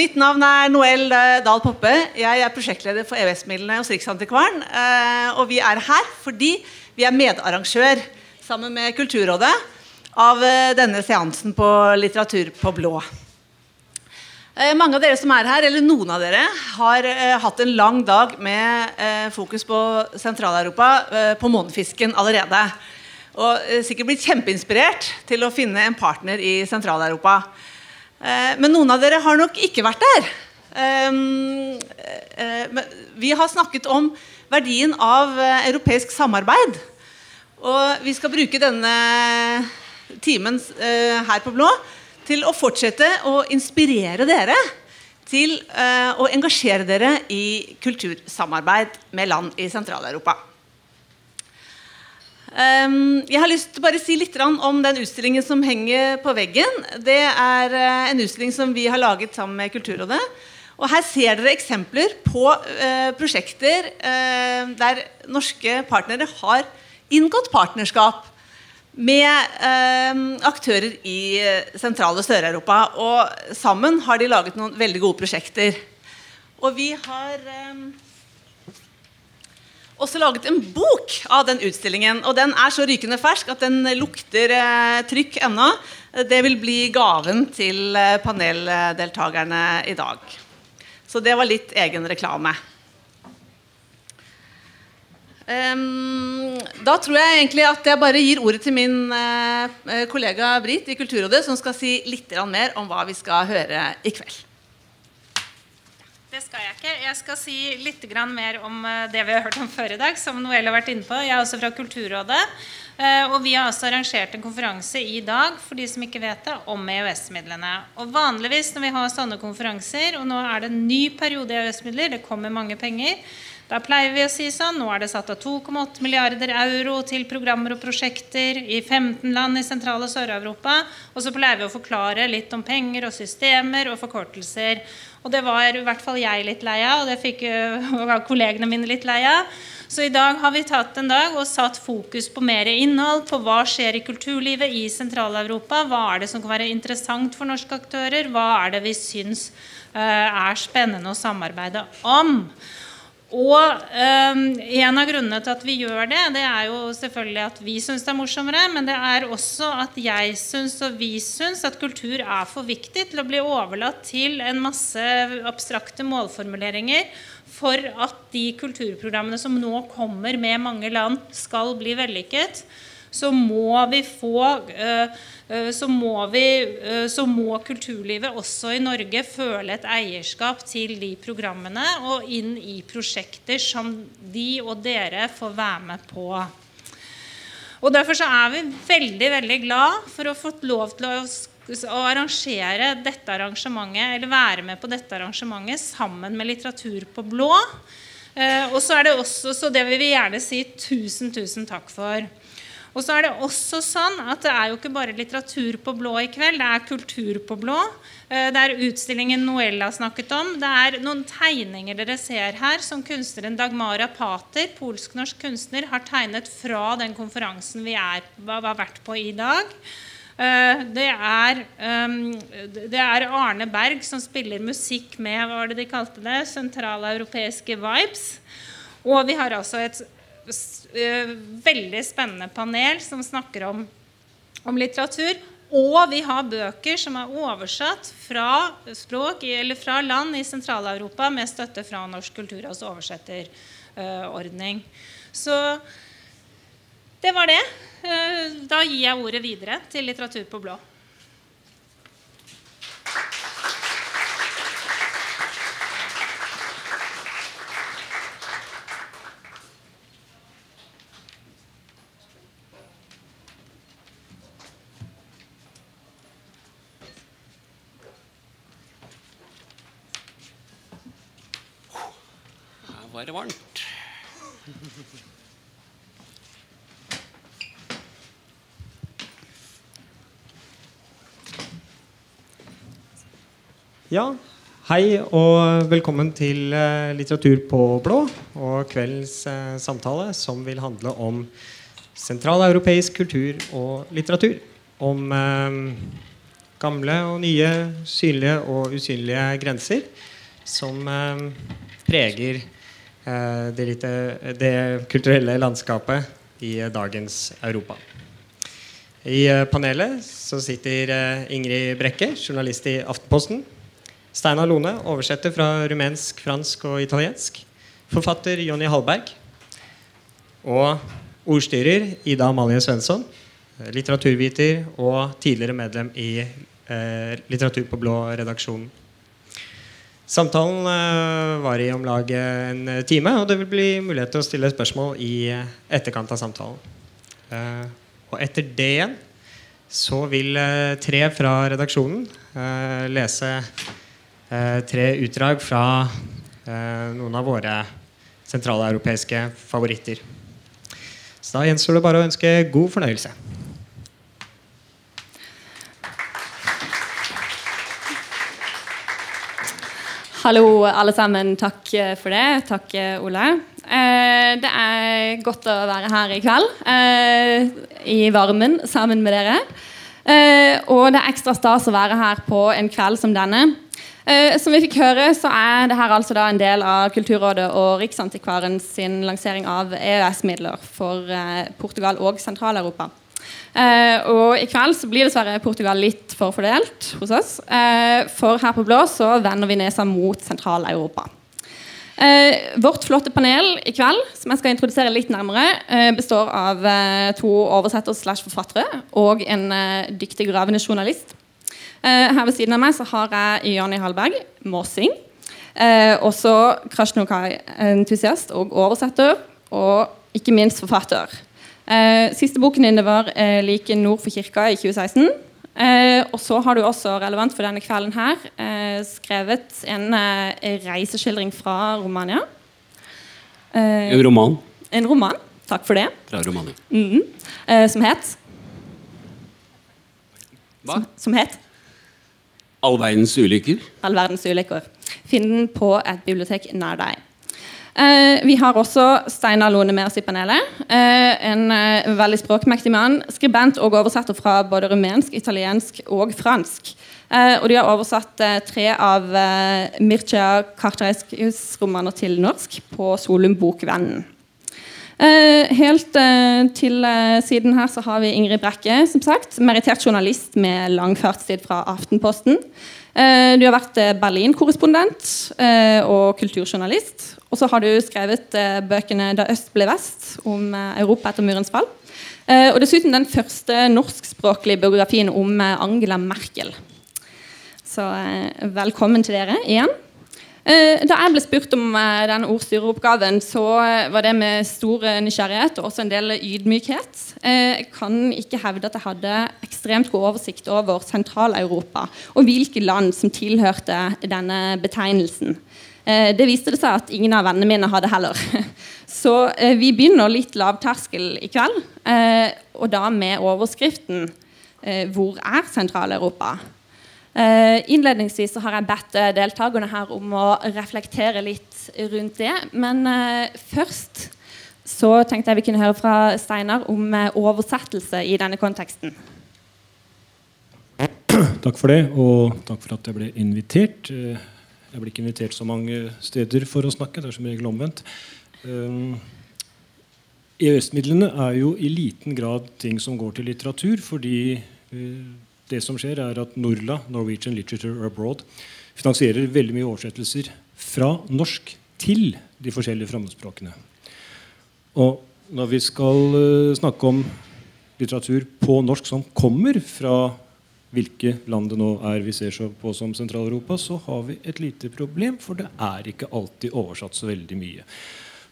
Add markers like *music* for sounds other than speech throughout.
mitt navn er Noel eh, Dahl Poppe. Jeg er prosjektleder for EØS-midlene hos Riksantikvaren. Eh, og vi er her fordi vi er medarrangør sammen med Kulturrådet av eh, denne seansen på Litteratur på blå. Mange av dere som er her, eller noen av dere, har hatt en lang dag med fokus på Sentral-Europa, på månefisken allerede. Og sikkert blitt kjempeinspirert til å finne en partner i Sentral-Europa. Eh, men noen av dere har nok ikke vært der. Um, eh, vi har snakket om verdien av eh, europeisk samarbeid. Og vi skal bruke denne timen her på Blå til å fortsette å inspirere dere til å engasjere dere i kultursamarbeid med land i Sentral-Europa. Um, jeg har lyst til å bare si litt om den utstillingen som henger på veggen. Det er uh, en utstilling som vi har laget sammen med Kulturrådet. Og Her ser dere eksempler på uh, prosjekter uh, der norske partnere har inngått partnerskap med aktører i Sentral- og Sør-Europa. Og sammen har de laget noen veldig gode prosjekter. Og vi har um, også laget en bok av den utstillingen. Og den er så rykende fersk at den lukter eh, trykk ennå. Det vil bli gaven til eh, paneldeltakerne i dag. Så det var litt egen reklame. Da tror jeg egentlig at jeg bare gir ordet til min uh, kollega Brit i Kulturrådet, som skal si litt mer om hva vi skal høre i kveld. Det skal jeg ikke. Jeg skal si litt mer om eh, det vi har hørt om før i dag. som Noel har vært inne på. Jeg er også fra Kulturrådet. Eh, og vi har også arrangert en konferanse i dag for de som ikke vet det, om EØS-midlene. Og Vanligvis når vi har sånne konferanser, og nå er det en ny periode i EØS-midler, det kommer mange penger, da pleier vi å si sånn Nå er det satt av 2,8 milliarder euro til programmer og prosjekter i 15 land i Sentral- og Sør-Europa. Og så pleier vi å forklare litt om penger og systemer og forkortelser. Og det var i hvert fall jeg litt lei av, og det fikk uh, kollegene mine litt lei av. Så i dag har vi tatt en dag og satt fokus på mer innhold, på hva skjer i kulturlivet i Sentral-Europa. Hva er det som kan være interessant for norske aktører? Hva er det vi syns uh, er spennende å samarbeide om? Og um, En av grunnene til at vi gjør det, det er jo selvfølgelig at vi syns det er morsommere, men det er også at jeg syns og vi syns at kultur er for viktig til å bli overlatt til en masse abstrakte målformuleringer for at de kulturprogrammene som nå kommer med mange land, skal bli vellykket så må vi få eh, eh, så må, vi, eh, så må kulturlivet også i Norge føle et eierskap til de programmene og inn i prosjekter som de og dere får være med på. Og Derfor så er vi veldig veldig glad for å fått lov til å, arrangere dette arrangementet, eller være med på dette arrangementet sammen med Litteratur på blå. Og så er det også, så det vil vi gjerne si tusen, tusen takk for. Og så er det også sånn at det er jo ikke bare litteratur på blå i kveld, det er kultur på blå. Eh, det er utstillingen Noella snakket om. Det er noen tegninger dere ser her som kunstneren Dagmara Pater, polsk-norsk kunstner, har tegnet fra den konferansen vi er, har vært på i dag. Eh, det er, ehm, det er, Arne Berg som spiller musikk med hva var det de kalte det, sentraleuropeiske vibes. Og vi har altså et veldig spennende panel som snakker om, om litteratur. Og vi har bøker som er oversatt fra språk eller fra land i Sentral-Europa med støtte fra Norsk kulturråds oversetterordning. Så det var det. Eh, da gir jeg ordet videre til Litteratur på blå. være varmt. Ja, hei og velkommen til uh, Litteratur på blå og kveldens uh, samtale som vil handle om sentraleuropeisk kultur og litteratur. Om eh, gamle og nye, synlige og usynlige grenser som eh, preger eh, det, lite, det, kulturelle landskapet i eh, dagens Europa. I eh, panelet så sitter eh, Ingrid Brekke, journalist i Aftenposten. Steinar Lone, oversetter fra rumensk, fransk og italiensk. Forfatter Jonny Hallberg. Og ordstyrer Ida Amalie Svensson. Litteraturviter og tidligere medlem i eh, Litteratur på blå-redaksjonen. Samtalen eh, var i om lag en time, og det vil bli mulighet til å stille spørsmål i etterkant av samtalen. Eh, og etter det igjen så vil eh, tre fra redaksjonen eh, lese eh, tre utdrag fra noen av våre sentraleuropeiske favoritter. Så da gjenstår det bare å ønske god fornøyelse. Hallo, alle sammen. Takk eh, for det. Takk, eh, Ole. Eh, det er godt å være her i kveld, i varmen, sammen med dere. Og det er ekstra stas å være her på en kveld som denne. Som vi fikk høre, så er det her altså en del av Kulturrådet og Riksantikvaren sin lansering av EØS-midler for Portugal og Sentral-Europa. Uh, og i kveld så blir dessverre Portugal litt forfordelt hos oss. Uh, for her på Blå så vender vi nesa mot Sentral-Europa. Uh, vårt flotte panel i kveld som jeg skal introdusere litt nærmere, består av to oversettere slash forfattere og en dyktig gravende journalist. her ved siden av meg så har jeg Jonny Hallberg, måsing. også Krasjnokai-entusiast og oversetter, og ikke minst forfatter. Eh, siste boken din var eh, 'Like nord for kirka' i 2016. Eh, og så har du også, relevant for denne kvelden her, eh, skrevet en eh, reiseskildring fra Romania. Eh, en roman. En roman. Takk for det. Fra Romania. Mm -hmm. som het Hva? Som, som het All verdens ulykker. All verdens ulykker. Finn den på et bibliotek nær deg. Eh, vi har også Steinar Lone med oss i panelet. Eh, en eh, veldig språkmektig mann. Skribent og oversetter fra både rumensk, italiensk og fransk. Eh, og de har oversatt eh, tre av eh, Mircea Kartajskis romaner til norsk på Solum Bokvennen. helt til siden her så har vi Ingrid Brekke, som sagt. Merittert journalist med lang fartstid fra Aftenposten. du har vært Berlin-korrespondent og kulturjournalist. Og så har du skrevet eh, bøkene 'Da øst ble vest' om eh, Europa etter murens fall. Eh, og dessuten den første norskspråklige biografien om Angela Merkel. Så velkommen til dere igjen. Da jeg ble spurt om den ordstyreroppgaven, så var det med stor nysgjerrighet og også en del ydmykhet. Jeg kan ikke hevde at jeg hadde ekstremt god oversikt over Sentral-Europa og hvilke land som tilhørte denne betegnelsen. Eh, det viste det seg at ingen av vennene mine hadde heller. *laughs* Så eh, vi begynner litt lavterskel i kveld, eh, og da med overskriften 'Hvor er Sentral-Europa?' Innledningsvis har jeg bedt deltakerne her om å reflektere litt rundt det. Men først så tenkte jeg vi kunne høre fra Steinar om oversettelse i denne konteksten. Takk for det, og takk for at jeg ble invitert. Jeg blir ikke invitert så mange steder for å snakke. Det er som regel omvendt. Um, EØS-midlene er jo i liten grad ting som går til litteratur, fordi uh, det som skjer, er at Norla, Norwegian Literature Abroad, finansierer veldig mye oversettelser fra norsk til de forskjellige fremmedspråkene. Og når vi skal uh, snakke om litteratur på norsk som kommer fra hvilke land det nå er vi ser på som Sentral-Europa, så har vi et lite problem, for det er ikke alltid oversatt så veldig mye.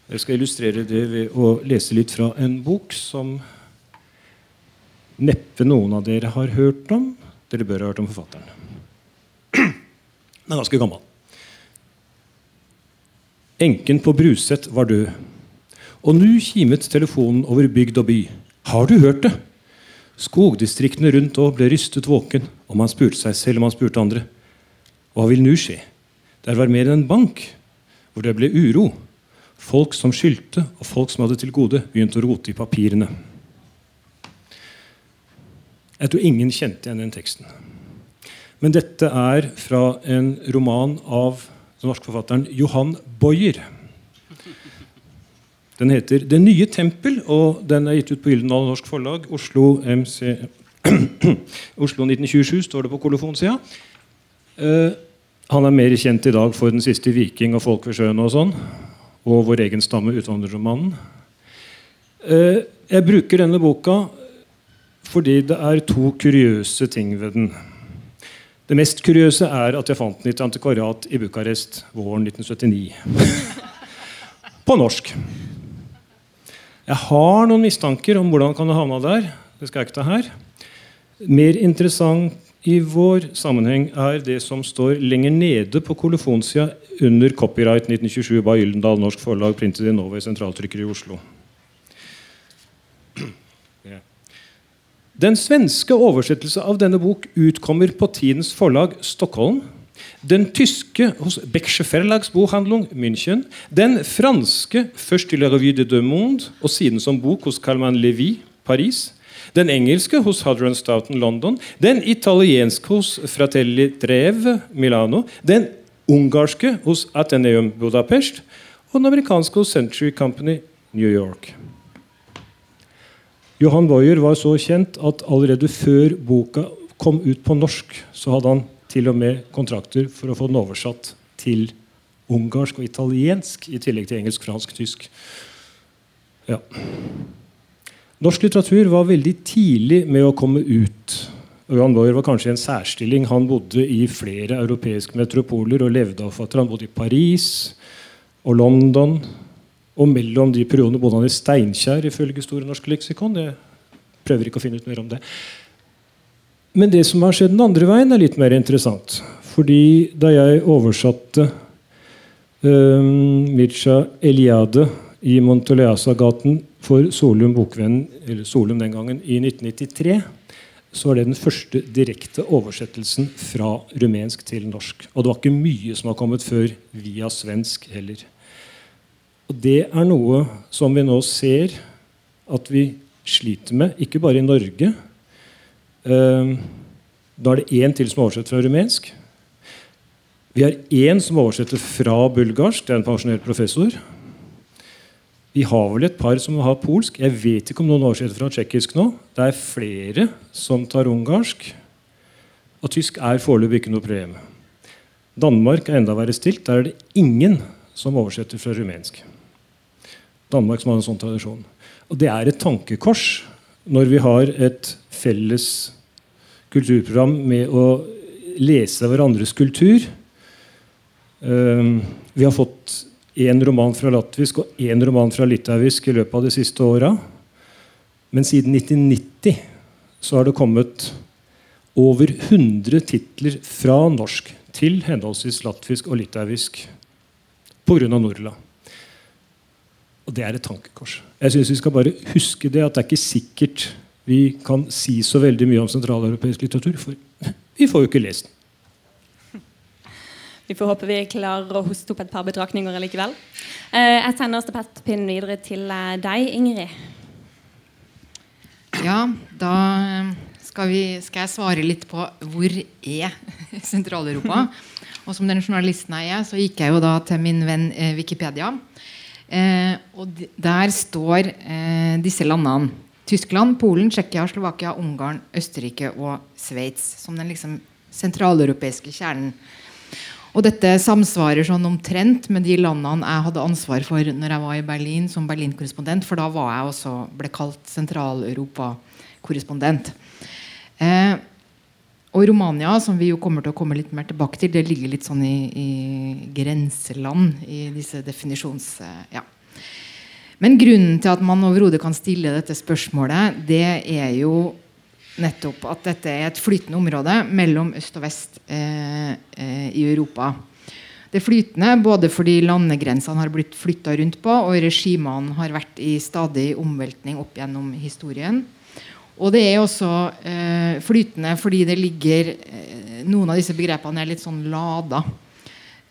Jeg skal illustrere det ved å lese litt fra en bok som neppe noen av dere har hørt om. Dere bør ha hørt om forfatteren. Den er ganske gammel. Enken på Bruset var død. Og nå kimet telefonen over bygd og by. Har du hørt det? Skogdistriktene rundt òg ble rystet våken, og man spurte seg selv om man spurte andre. Hva vil nå skje? Der var mer enn en bank, hvor det ble uro. Folk som skyldte, og folk som hadde til gode, begynte å rote i papirene. Jeg tror ingen kjente igjen den teksten. Men dette er fra en roman av den norske forfatteren Johan Boyer. Den heter 'Det nye tempel', og den er gitt ut på Gyldendal Norsk Forlag. Oslo, MC, *clears throat* Oslo 1927 står det på kolofonsida. Uh, han er mer kjent i dag for 'Den siste viking' og 'Folk ved sjøen' og sånn. Og 'Vår egen stamme', utvandrerromanen. Uh, jeg bruker denne boka fordi det er to kuriøse ting ved den. Det mest kuriøse er at jeg fant den i et antikvariat i Bucarest våren 1979. *laughs* På norsk. Jeg har noen mistanker om hvordan kan det havne der. Det skal jeg ikke ta her. Mer interessant i vår sammenheng er det som står lenger nede på kolofonssida under copyright 1927 by Gyldendal Norsk Forlag, printet i Nova i sentraltrykker i Oslo. Den svenske oversettelse av denne bok utkommer på Tidens forlag Stockholm. Den tyske hos Becksche Verlagsbokhandlung München. Den franske først til La Revue de Deux Monde og siden som bok hos Calman Levi Paris. Den engelske hos Hudron Stoughton London. Den italienske hos Fratelli Treve Milano. Den ungarske hos Atheneum Budapest. Og den amerikanske hos Century Company New York. Johan Boyer var så kjent at allerede før boka kom ut på norsk, så hadde han til og med kontrakter for å få den oversatt til ungarsk og italiensk, i tillegg til engelsk, fransk, tysk. Ja. Norsk litteratur var veldig tidlig med å komme ut. Johan Boyer var kanskje i en særstilling. Han bodde i flere europeiske metropoler og levde av forfatter. Han bodde i Paris og London. Og mellom de periodene bodde han i Steinkjer, ifølge Store norske leksikon. Jeg prøver ikke å finne ut mer om det. Men det som har skjedd den andre veien, er litt mer interessant. Fordi da jeg oversatte um, Mircha Eliade i Montoleasa-gaten for Solum Bokvennen, eller Solum den gangen, i 1993, så var det den første direkte oversettelsen fra rumensk til norsk. Og det var ikke mye som har kommet før via svensk heller. Og det er noe som vi nå ser at vi sliter med, ikke bare i Norge. Uh, da er det én til som oversetter fra rumensk. Vi har én som oversetter fra bulgarsk. Det er en pensjonert professor. Vi har vel et par som har polsk. Jeg vet ikke om noen oversetter fra tsjekkisk nå. Det er flere som tar ungarsk. Og tysk er foreløpig ikke noe problem. Danmark er enda verre stilt. Der er det ingen som oversetter fra rumensk. Danmark som har en sånn tradisjon. Og det er et tankekors når vi har et felles kulturprogram med å lese hverandres kultur. Uh, vi har fått én roman fra latvisk og én roman fra litauisk i løpet av de siste åra. Men siden 1990 så har det kommet over 100 titler fra norsk til henholdsvis latvisk og litauisk pga. Norla. Og det er et tankekors. Jeg synes Vi skal bare huske det at det er ikke sikkert vi kan si så veldig mye om sentraleuropeisk litteratur. For vi får jo ikke lest den. Vi får håpe vi klarer å hoste opp et par betraktninger likevel. Eh, jeg sender stafettpinnen videre til eh, deg, Ingrid. Ja, da skal, vi, skal jeg svare litt på hvor er *laughs* Sentral-Europa. Og som den journalisten jeg er, så gikk jeg jo da til min venn eh, Wikipedia. Eh, og der står eh, disse landene. Tyskland, Polen, Tsjekkia, Slovakia, Ungarn, Østerrike og Sveits. Som den liksom sentraleuropeiske kjernen. Og dette samsvarer sånn omtrent med de landene jeg hadde ansvar for når jeg var i Berlin som Berlin-korrespondent, for da var jeg også, ble kalt Sentral-Europa-korrespondent. Eh, og Romania, som vi jo kommer til å komme litt mer tilbake til, det ligger litt sånn i, i grenseland i disse definisjons... Eh, ja. Men grunnen til at man overhodet kan stille dette spørsmålet, det er jo nettopp at dette er et flytende område mellom øst og vest eh, eh, i Europa. Det er flytende både fordi landegrensene har blitt flytta rundt på, og regimene har vært i stadig omveltning opp gjennom historien. Og det er også eh, flytende fordi det ligger eh, Noen av disse begrepene er litt sånn lada.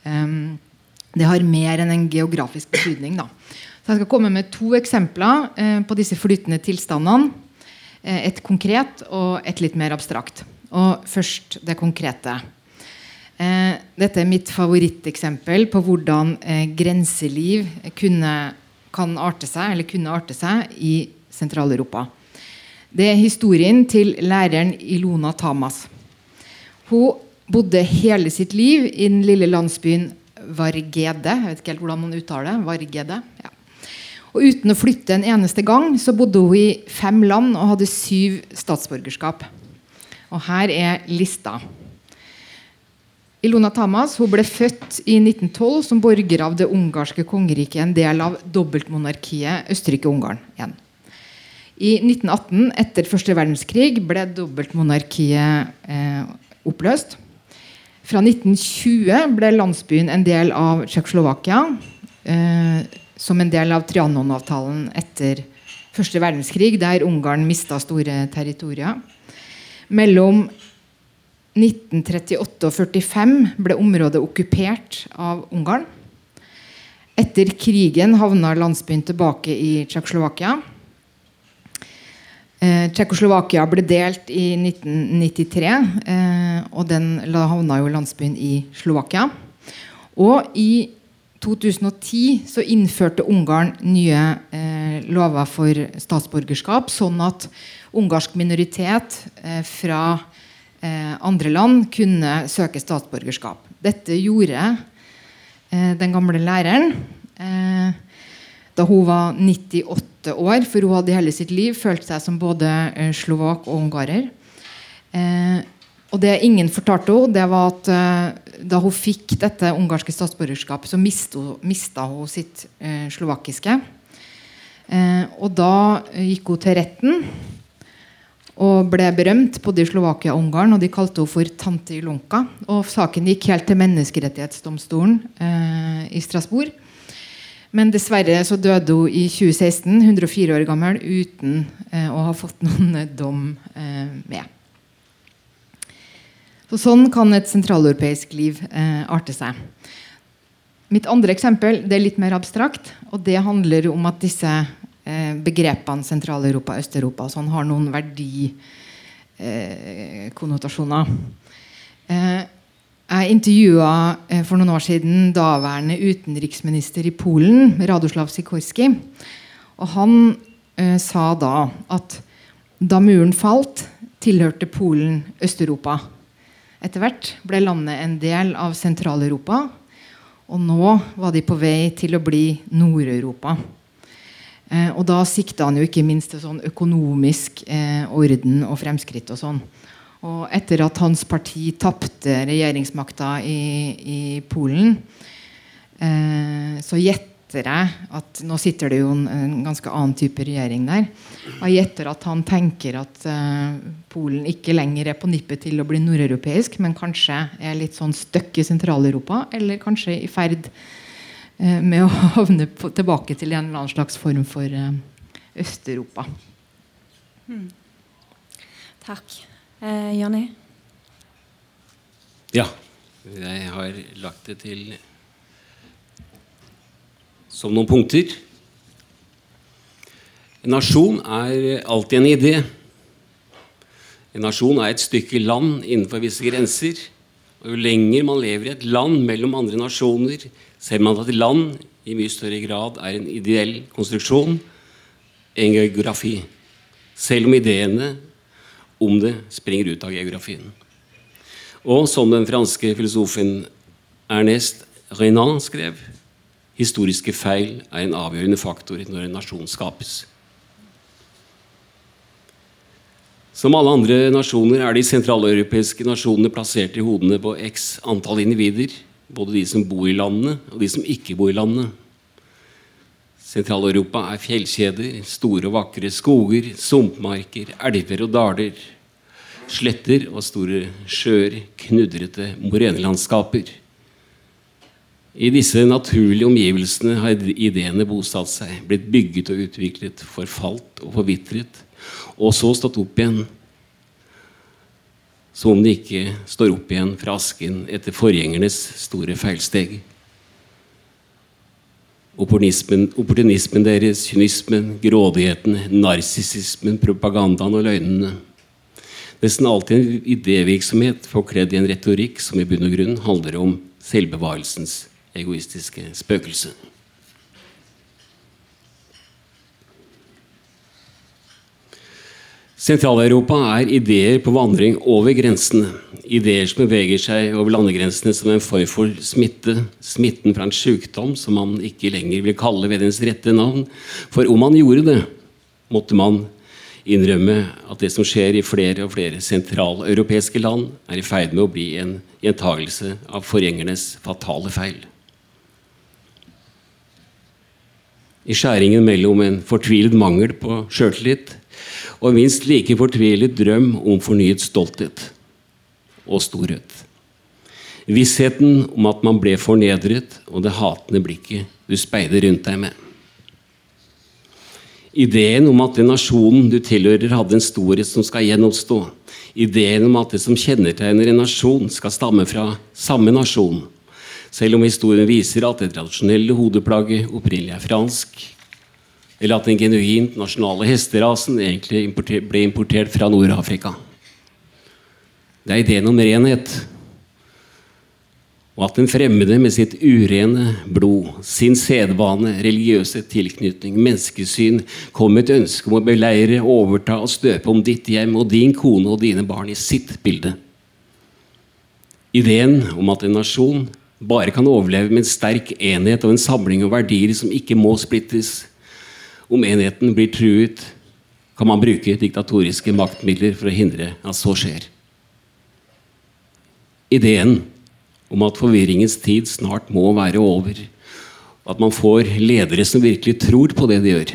Um, det har mer enn en geografisk betydning. da. Så Jeg skal komme med to eksempler eh, på disse flytende tilstandene. Eh, et konkret og et litt mer abstrakt. Og først det konkrete. Eh, dette er mitt favoritteksempel på hvordan grenseliv kunne, kan arte seg, eller kunne arte seg i Sentral-Europa. Det er historien til læreren Ilona Tamas. Hun bodde hele sitt liv i den lille landsbyen Vargede. Jeg vet ikke helt hvordan man uttaler det. Vargede. Ja. Og uten å flytte en eneste gang så bodde hun i fem land og hadde syv statsborgerskap. Og her er lista. Ilona Tamas hun ble født i 1912 som borger av det ungarske kongeriket, en del av dobbeltmonarkiet Østerrike-Ungarn. igjen. I 1918, etter første verdenskrig, ble dobbeltmonarkiet eh, oppløst. Fra 1920 ble landsbyen en del av Tsjekkoslovakia. Eh, som en del av Trianon-avtalen etter første verdenskrig, der Ungarn mista store territorier. Mellom 1938 og 1945 ble området okkupert av Ungarn. Etter krigen havna landsbyen tilbake i Tsjekkoslovakia. Eh, Tsjekkoslovakia ble delt i 1993, eh, og den havna jo landsbyen i Slovakia. Og i 2010 så innførte Ungarn nye eh, lover for statsborgerskap, sånn at ungarsk minoritet eh, fra eh, andre land kunne søke statsborgerskap. Dette gjorde eh, den gamle læreren eh, da hun var 98 år, for hun hadde i hele sitt liv følt seg som både eh, slovak og ungarer. Eh, og det ingen fortalte henne, det var at uh, da hun fikk dette ungarske statsborgerskapet, så mista hun sitt uh, slovakiske. Uh, og da gikk hun til retten og ble berømt både i Slovakia og Ungarn. Og de kalte henne for tante Ilonka. Og saken gikk helt til Menneskerettighetsdomstolen i Strasbourg. Men dessverre så døde hun i 2016, 104 år gammel, uten å ha fått noen dom med. Så sånn kan et sentraleuropeisk liv eh, arte seg. Mitt andre eksempel det er litt mer abstrakt. og Det handler om at disse Eh, begrepene Sentral-Europa Øst-Europa sånn, har noen verdikonnotasjoner. Eh, jeg intervjua eh, for noen år siden daværende utenriksminister i Polen, Radoslav Sikorski. Og han eh, sa da at da muren falt, tilhørte Polen Øst-Europa. Etter hvert ble landet en del av Sentral-Europa. Og nå var de på vei til å bli Nord-Europa. Eh, og da sikta han jo ikke minst til sånn økonomisk eh, orden og fremskritt. Og sånn. Og etter at hans parti tapte regjeringsmakta i, i Polen, eh, så gjetter jeg at Nå sitter det jo en, en, ganske annen type regjering der. Jeg gjetter at han tenker at uh, Polen ikke lenger er på nippet til å bli nordeuropeisk, men kanskje er litt sånn støkk i Sentral-Europa, eller kanskje i ferd uh, med å *laughs* havne på, tilbake til en eller annen slags form for uh, Øst-Europa. Hmm. Takk. Eh, Jonny? Ja. Jeg har lagt det til som noen punkter. En nasjon er alltid en idé. En nasjon er et stykke land innenfor visse grenser. Og Jo lenger man lever i et land mellom andre nasjoner, ser man at et land i mye større grad er en ideell konstruksjon, en geografi. Selv om ideene om det springer ut av geografien. Og som den franske filosofen Ernest Renan skrev historiske feil er en avgjørende faktor når en nasjon skapes. Som alle andre nasjoner er de sentraleuropeiske nasjonene plassert i hodene på x antall individer. Både de som bor i landene, og de som ikke bor i landene. Sentral-Europa er fjellkjeder, store og vakre skoger, sumpmarker, elver og daler. Sletter og store sjøer, knudrete morenelandskaper. I disse naturlige omgivelsene har ideene bosatt seg, blitt bygget og utviklet, forfalt og forvitret og så stått opp igjen. Som om de ikke står opp igjen fra asken etter forgjengernes store feilsteg. Opportunismen, opportunismen deres, kynismen, grådigheten, narsissismen, propagandaen og løgnene. Nesten alltid en idévirksomhet forkledd i en retorikk som i bunn og grunn handler om selvbevarelsens egoistiske spøkelse. Sentral-Europa er ideer på vandring over grensene. Ideer som beveger seg over landegrensene som en form for smitte. Smitten fra en sykdom som man ikke lenger vil kalle ved dens rette navn. For om man gjorde det, måtte man innrømme at det som skjer i flere og flere sentraleuropeiske land, er i ferd med å bli en gjentagelse av forgjengernes fatale feil. I skjæringen mellom en fortvilet mangel på sjøltillit og en minst like fortvilet drøm om fornyet stolthet og storhet. Vissheten om at man ble fornedret, og det hatende blikket du speider rundt deg med. Ideen om at den nasjonen du tilhører, hadde en storhet som skal gjenoppstå. Ideen om at det som kjennetegner en nasjon, skal stamme fra samme nasjon. Selv om historien viser at det tradisjonelle hodeplagget opprinnelig er fransk, eller at den genuint nasjonale hesterasen egentlig ble importert fra Nord-Afrika. Det er ideen om renhet. Og at den fremmede med sitt urene blod, sin sedvane, religiøse tilknytning, menneskesyn, kom med et ønske om å beleire, overta og støpe om ditt hjem og din kone og dine barn i sitt bilde. Ideen om at en nasjon bare kan overleve med en sterk enhet og en samling av verdier som ikke må splittes, om enheten blir truet, kan man bruke diktatoriske maktmidler for å hindre at så skjer. Ideen om at forvirringens tid snart må være over, at man får ledere som virkelig tror på det de gjør,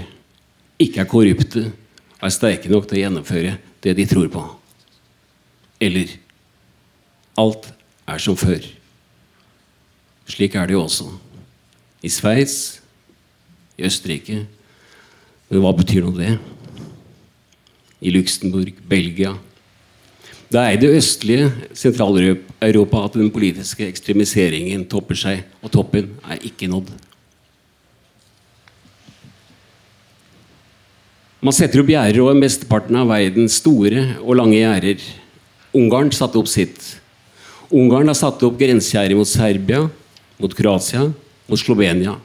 ikke er korrupte og er sterke nok til å gjennomføre det de tror på. Eller alt er som før. Slik er det jo også. I Sveits, i Østerrike men hva betyr nå det? I Luxembourg, Belgia Det er i det østlige Sentral-Europa at den politiske ekstremiseringen topper seg, og toppen er ikke nådd. Man setter opp gjerder over mesteparten av verdens store og lange gjerder. Ungarn satte opp sitt. Ungarn har satt opp grensegjerder mot Serbia, mot Kroatia, mot Slovenia.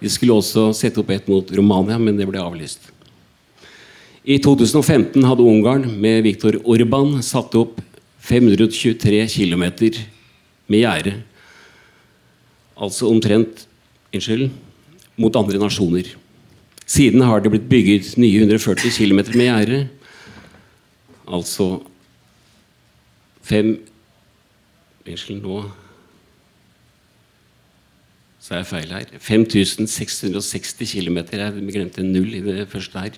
De skulle også sette opp et mot Romania, men det ble avlyst. I 2015 hadde Ungarn med Viktor Orban satt opp 523 km med gjerde. Altså omtrent Unnskyld. Mot andre nasjoner. Siden har det blitt bygget nye 140 km med gjerde. Altså fem Unnskyld, nå så er jeg feil her. 5660 km. Jeg glemte en null i det første her.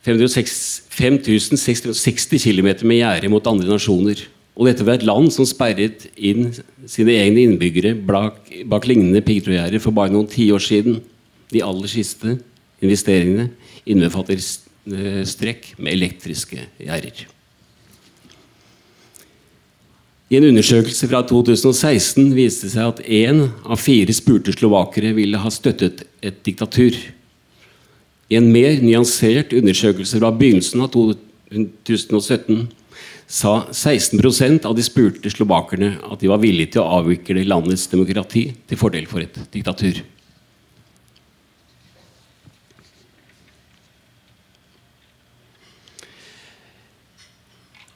5660 km med gjerde mot andre nasjoner. Og dette var et land som sperret inn sine egne innbyggere bak, bak lignende piggtrådgjerder for bare noen tiår siden. De aller siste investeringene innbefatter eh, strekk med elektriske gjerder. I en undersøkelse fra 2016 viste det seg at én av fire spurte slovakere ville ha støttet et diktatur. I en mer nyansert undersøkelse fra begynnelsen av 2017 sa 16% av de spurte slovakerne at de var villige til å avvikle landets demokrati til fordel for et diktatur.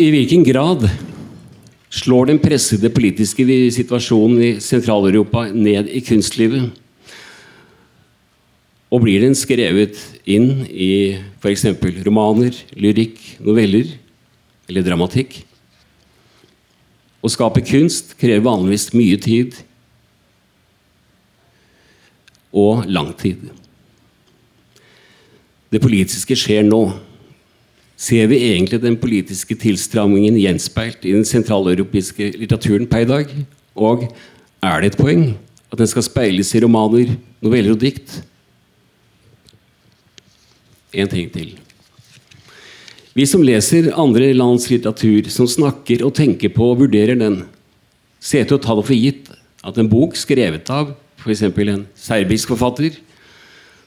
I hvilken grad slår den pressede politiske situasjonen i Sentral-Europa ned i kunstlivet. Og blir den skrevet inn i f.eks. romaner, lyrikk, noveller eller dramatikk? Å skape kunst krever vanligvis mye tid og lang tid. Det politiske skjer nå ser vi egentlig den politiske tilstrammingen gjenspeilt i den sentraleuropeiske litteraturen per i dag? Og er det et poeng at den skal speiles i romaner, noveller og dikt? En ting til. Vi som leser andre lands litteratur, som snakker og tenker på og vurderer den, ser til å ta det for gitt at en bok skrevet av f.eks. en serbisk forfatter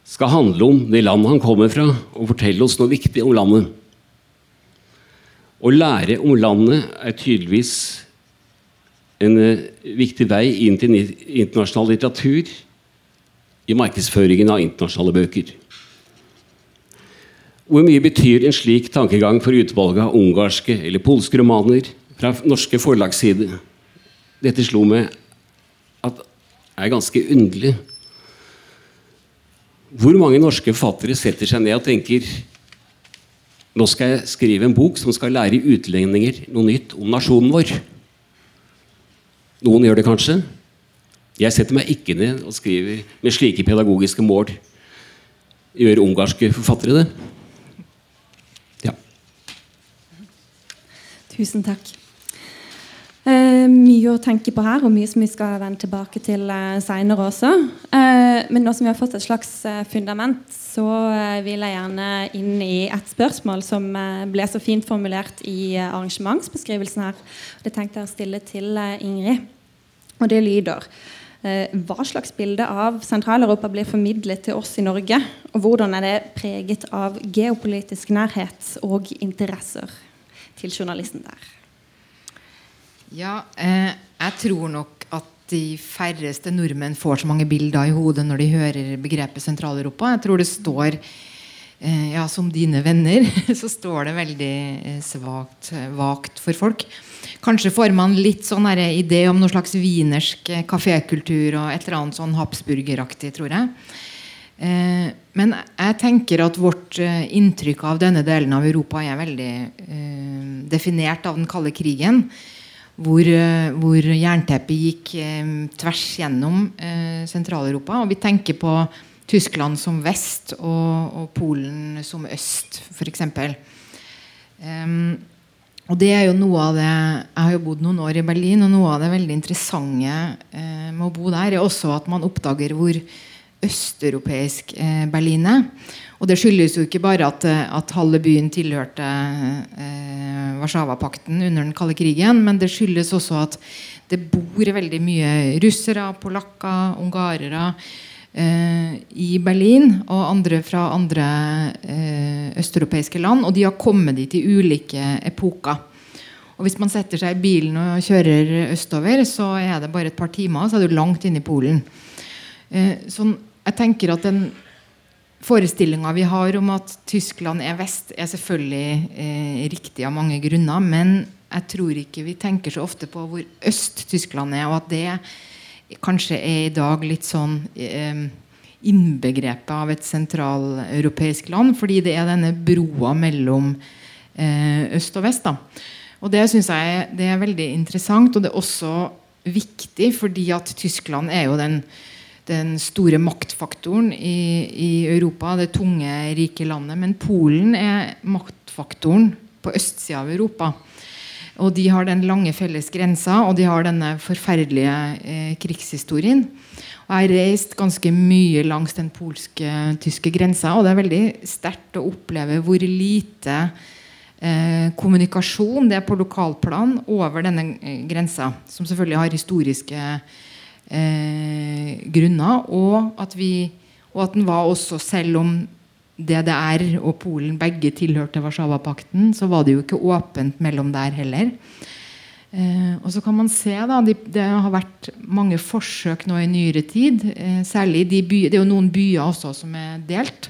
skal handle om det landet han kommer fra, og fortelle oss noe viktig om landet. Å lære om landet er tydeligvis en eh, viktig vei inn til internasjonal litteratur i markedsføringen av internasjonale bøker. Hvor mye betyr en slik tankegang for utvalget av ungarske eller polske romaner fra norske forlagsside? Dette slo meg at er ganske underlig. Hvor mange norske forfattere setter seg ned og tenker nå skal jeg skrive en bok som skal lære utlendinger noe nytt om nasjonen vår? Noen gjør det kanskje. Jeg setter meg ikke ned og skriver med slike pedagogiske mål. Gjør ungarske forfattere det? Ja. Tusen takk. Eh, mye å tenke på her, og mye som vi skal vende tilbake til eh, seinere også. Eh, men nå som vi har fått et slags eh, fundament, så vil jeg gjerne inn i et spørsmål som ble så fint formulert i arrangementsbeskrivelsen her. Det tenkte jeg å stille til Ingrid. Og det lyder Hva slags bilde av Sentral-Europa blir formidlet til oss i Norge? Og hvordan er det preget av geopolitisk nærhet og interesser til journalisten der? Ja, eh, jeg tror nok at de færreste nordmenn får så mange bilder i hodet når de hører begrepet Sentral-Europa. Jeg tror det står eh, ja, som dine venner, *laughs* så står det veldig eh, svagt, vagt for folk. Kanskje får man litt sånn idé om noe slags wienersk eh, kafékultur og et eller annet sånn Habsburgeraktig, tror jeg. Eh, men jeg tenker at vårt eh, inntrykk av denne delen av Europa er veldig eh, definert av den kalde krigen hvor, eh, hvor jernteppet gikk eh, tvers gjennom eh, Sentral-Europa. Og vi tenker på Tyskland som vest og, og Polen som øst, f.eks. Um, og det er jo noe av det Jeg har jo bodd noen år i Berlin, og noe av det veldig interessante eh, med å bo der er også at man oppdager hvor østeuropeisk eh, Berlin er. Og det skyldes jo ikke bare at, eh, at halve byen tilhørte eh, Warszawapakten under den kalde krigen, men det skyldes også at det bor veldig mye russere, polakker, ungarere eh, i Berlin og andre fra andre eh, østeuropeiske land. Og de har kommet dit i ulike epoker. Og Hvis man setter seg i bilen og kjører østover, så er det bare et par timer, så er du langt inne i Polen. Eh, sånn, jeg tenker at den Forestillinga vi har om at Tyskland er vest, er selvfølgelig eh, riktig av mange grunner. Men jeg tror ikke vi tenker så ofte på hvor øst Tyskland er, og at det kanskje er i dag litt sånn eh, innbegrepet av et sentraleuropeisk land. Fordi det er denne broa mellom eh, øst og vest. Da. Og det syns jeg det er veldig interessant, og det er også viktig fordi at Tyskland er jo den den store maktfaktoren i, i, Europa, det tunge, rike landet. Men Polen er maktfaktoren på østsida av Europa. Og de har den lange felles grensa, og de har denne forferdelige eh, krigshistorien. Og jeg har reist ganske mye langs den polske-tyske grensa, og det er veldig sterkt å oppleve hvor lite eh, kommunikasjon det er på lokalplan over denne eh, grensa, som selvfølgelig har historiske eh, grunner. Og at, vi, og at den var også, selv om DDR og Polen begge tilhørte Warszawapakten, så var det jo ikke åpent mellom der heller. Eh, og så kan man se da, de, Det har vært mange forsøk nå i nyere tid. Eh, særlig de by, Det er jo noen byer også som er delt.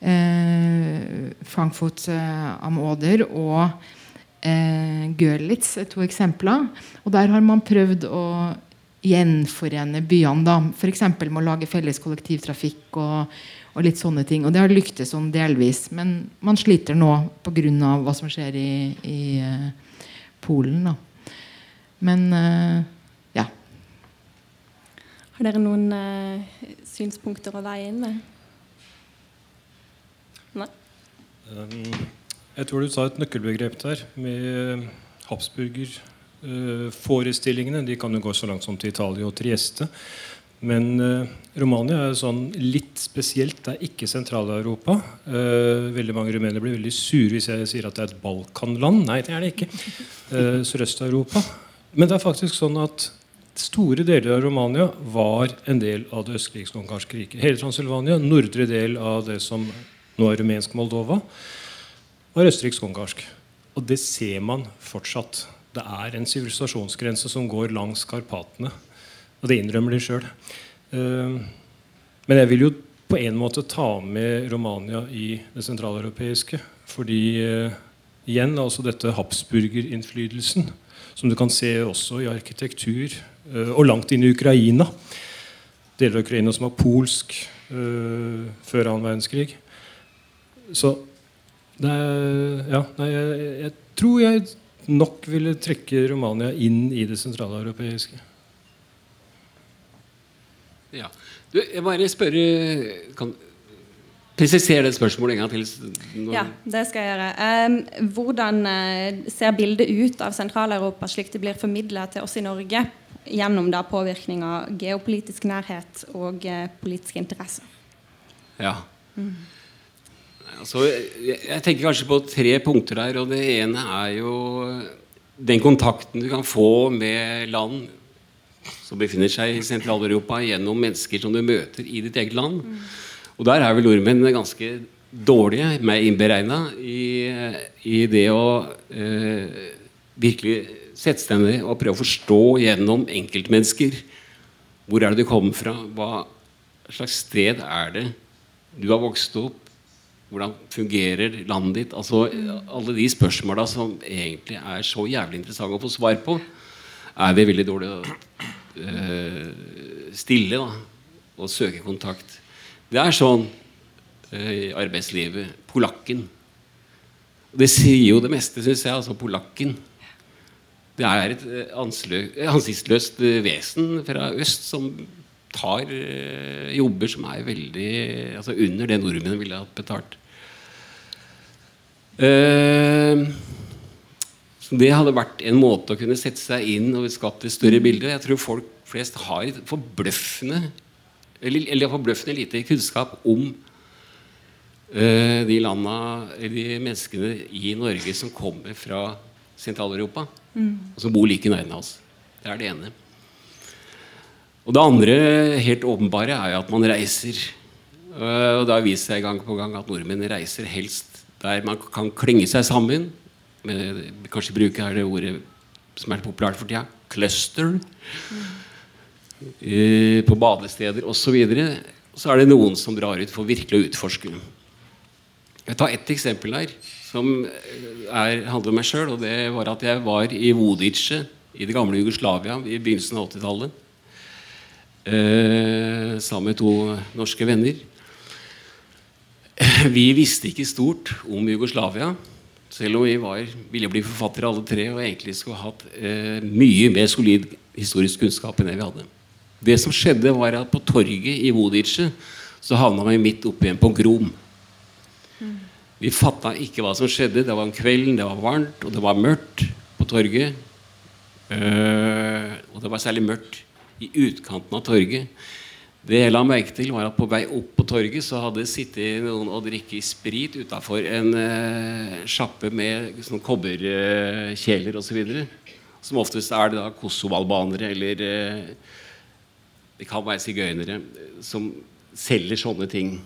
Eh, Frankfurt eh, am Oder og eh, Görlitz er to eksempler. Og der har man prøvd å gjenforene byene. da, F.eks. med å lage felles kollektivtrafikk og, og, litt sånne ting. Og det har lyktes sånn delvis. Men man sliter nå pga. hva som skjer i, i uh, Polen. da. Men uh, ja. Har dere noen uh, synspunkter å veie inn med? Nei? Um, jeg tror du sa et nøkkelbegrep der med Habsburger forestillingene de kan jo gå så langt som til Italia og Trieste. Men uh, Romania er sånn litt spesielt. Det er ikke Sentral-Europa. Uh, veldig mange rumenere blir veldig sure hvis jeg sier at det er et Balkanland. Nei, det er det ikke. Eh, Sørøst-Europa. Men det er faktisk sånn at store deler av Romania var en del av det østerriksk-ungarske riket. Hele Transylvania, nordre del av det som nå er rumensk Moldova, var østerriksk-ungarsk. og det ser man fortsatt. Det er en sivilisasjonsgrense som går langs Karpatene. Og det innrømmer de sjøl. Men jeg vil jo på en måte ta med Romania i det sentraleuropeiske. Fordi uh, igjen altså dette Habsburger-innflytelsen, som du kan se også i arkitektur, uh, og langt inn i Ukraina. Deler av Ukraina som var polsk uh, før annen verdenskrig. Så det er, ja, nei, jeg, jeg tror jeg nok ville trekke Romania inn i det sentraleuropeiske. Ja. Du, jeg bare spørre kan, Presiser det spørsmålet en gang til. Når... Ja, det skal jeg gjøre. Um, hvordan uh, ser bildet ut av Sentral-Europa slik det blir formidla til oss i Norge gjennom da påvirkning av geopolitisk nærhet og uh, politiske interesser? Ja. Mm. Altså, jeg, tenker kanskje på tre punkter der. og Det ene er jo den kontakten du kan få med land som befinner seg i Sentral-Europa, gjennom mennesker som du møter i ditt eget land. Mm. Og der er vel nordmenn ganske dårlige, meg innberegna, i, i, det å eh, virkelig sette seg ned og prøve å forstå gjennom enkeltmennesker. Hvor er det du kommer fra? Hva slags sted er det du har vokst opp? Hvordan fungerer landet ditt? Altså, alle de spørsmåla som egentlig er så jævlig interessante å få svar på, er vi veldig dårlige uh, stille da, og søke kontakt. Det er sånn uh, i arbeidslivet. Polakken. Det sier jo det meste, syns jeg. Altså polakken. Det er et eh, ansiktsløst vesen fra øst som tar jobber som er veldig altså under det nordmennene ville hatt betalt. Uh, det hadde vært en måte å kunne sette seg inn og skapt et større bilde. Jeg tror folk flest har forbløffende eller, eller forbløffende lite kunnskap om uh, de landa, de menneskene i Norge som kommer fra Sentral-Europa, mm. og som bor like nærme oss. Det er det ene. Og det andre helt åpenbare er jo at man reiser. Uh, og det har vist seg gang på gang at nordmenn reiser helst der man kan klynge seg sammen med, kanskje bruke her det ordet som er populært for tida cluster. Mm. på badesteder osv. Så, videre. så er det noen som drar ut for virkelig å utforske. Jeg tar ett eksempel her som er, handler om meg sjøl. Og det var at jeg var i Vodice i det gamle Jugoslavia i begynnelsen av 80-tallet. Eh, sammen med to norske venner. *laughs* Vi visste ikke stort om Jugoslavia. Selv om vi var, ville bli forfattere alle tre og egentlig skulle hatt eh, mye mer solid historisk kunnskap enn det vi hadde. Det som skjedde, var at på torget i Vodice så havna vi midt oppi en pogrom. Vi fatta ikke hva som skjedde. Det var en kveld, det var varmt, og det var mørkt på torget. Eh, og det var særlig mørkt i utkanten av torget. Det jeg la merke til, var at på vei opp på torget så hadde det sittet noen og drikket sprit utafor en uh, sjappe med sånn kobberkjeler uh, osv. Som oftest er det da kosovalbanere eller uh, Det kan være sigøynere som selger sånne ting.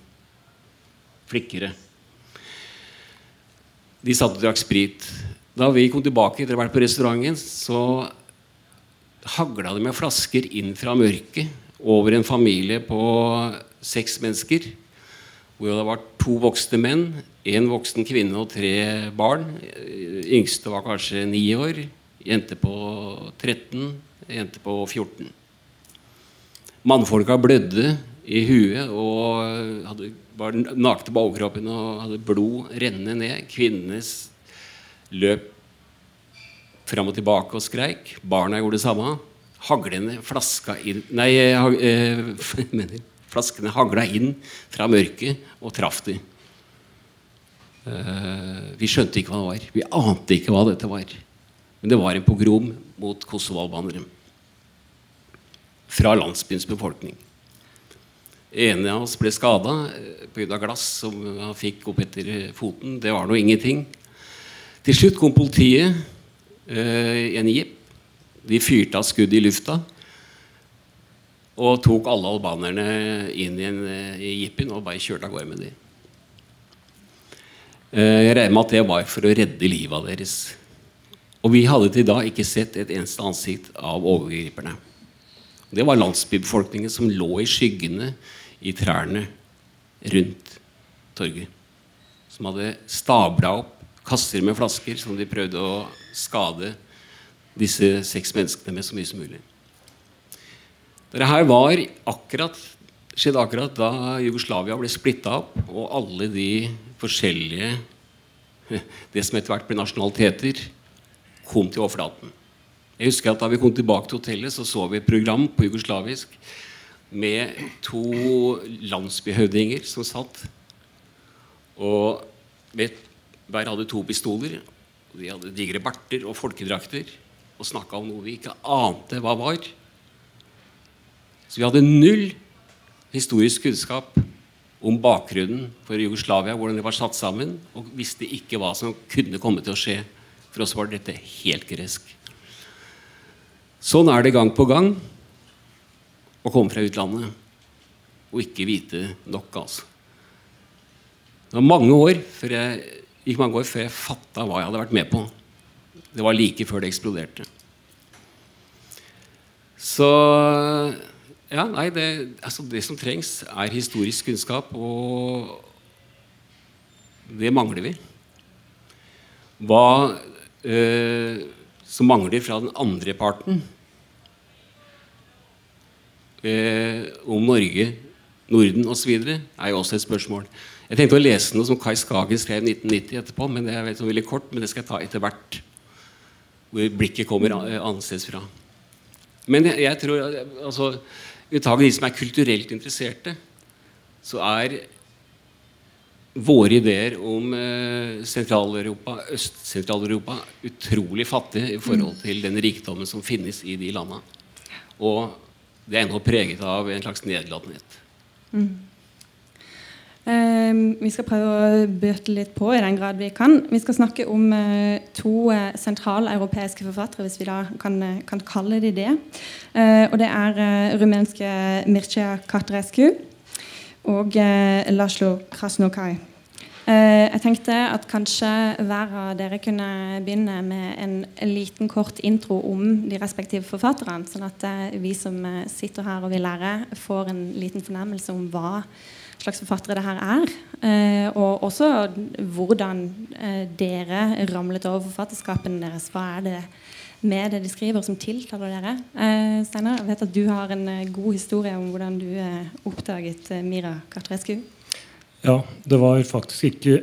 Flikkere. De satt og drakk sprit. Da vi kom tilbake etter å ha vært på restauranten, så hagla det med flasker inn fra mørket over en familie på seks mennesker. Hvor det var to voksne menn, én voksen kvinne og tre barn. Yngste var kanskje ni år. Jente på 13, jente på 14. Mannfolka blødde i huet og hadde, var nakne på overkroppen og hadde blod rennende ned. Kvinnene løp fram og tilbake og skreik. Barna gjorde det samme haglene flaska inn Nei, eh, *laughs* flaskene hagla inn fra mørket og traff dem. Eh, vi skjønte ikke hva det var. Vi ante ikke hva dette var. Men det var en pogrom mot kosovo-albanere. Fra landsbyens befolkning. En av oss ble skada eh, pga. glass som han fikk opp etter foten. Det var nå ingenting. Til slutt kom politiet eh, i en jeep de fyrte av skudd i lufta og tok alle albanerne inn i, en, i jeepen og bare kjørte av gårde med dem. Eh, Jeg regner med at det var for å redde livet deres. Og vi hadde til da ikke sett et eneste ansikt av overgriperne. Det var landsbybefolkningen som lå i skyggene i trærne rundt torget. Som hadde stabla opp kasser med flasker som de prøvde å skade disse seks menneskene med så mye som mulig. Dette her var akkurat, skjedde akkurat da Jugoslavia ble splitta opp, og alle de forskjellige *laughs* Det som etter hvert ble nasjonaliteter, kom til overflaten. Jeg husker at Da vi kom tilbake til hotellet, så så vi et program på jugoslavisk med to landsbyhøvdinger som satt. Og hver hadde to pistoler. De hadde digre barter og folkedrakter og snakka om noe vi ikke ante hva var. Så vi hadde null historisk kunnskap om bakgrunnen for Jugoslavia, hvordan det var satt sammen, og visste ikke hva som kunne komme til å skje. For oss var dette helt gresk. Sånn er det gang på gang å komme fra utlandet og ikke vite nok. altså. Det var mange år før jeg, mange år før jeg fatta hva jeg hadde vært med på. Det var like før det eksploderte. Så ja, nei, det, altså det som trengs, er historisk kunnskap, og det mangler vi. Hva eh, som mangler fra den andre parten eh, om Norge, Norden osv., er jo også et spørsmål. Jeg tenkte å lese noe som Kai Skagen skrev 1990 etterpå, men det er veldig kort, men det skal jeg ta etter hvert. Hvor blikket kommer eh, annerledes fra. Men jeg, jeg tror altså, Uttaket de som er kulturelt interesserte, så er våre ideer om eh, Sentral-Europa, Øst-Sentral-Europa utrolig fattige i forhold til den rikdommen som finnes i de landene. Og det er ennå preget av en slags nedlatenhet. Eh, vi skal prøve å bøte litt på i den grad vi kan. Vi skal snakke om eh, to eh, sentraleuropeiske forfattere, hvis vi da kan, eh, kan kalle de det. Og det er rumenske Mircea Catrescu og Laszlo Krasnokai. Jeg tenkte at kanskje hver av dere kunne begynne med en, liten kort intro om de respektive forfatterne, sånn at vi som sitter her og vil lære, får en liten fornemmelse om hva slags forfattere det her er. Eh, og også hvordan eh, dere ramlet over forfatterskapen deres. Hva er det med det de skriver som tiltaler dere? Eh, Steinar, jeg vet at du har en god historie om hvordan du eh, oppdaget eh, Mira Cartrescu. Ja, det var faktisk ikke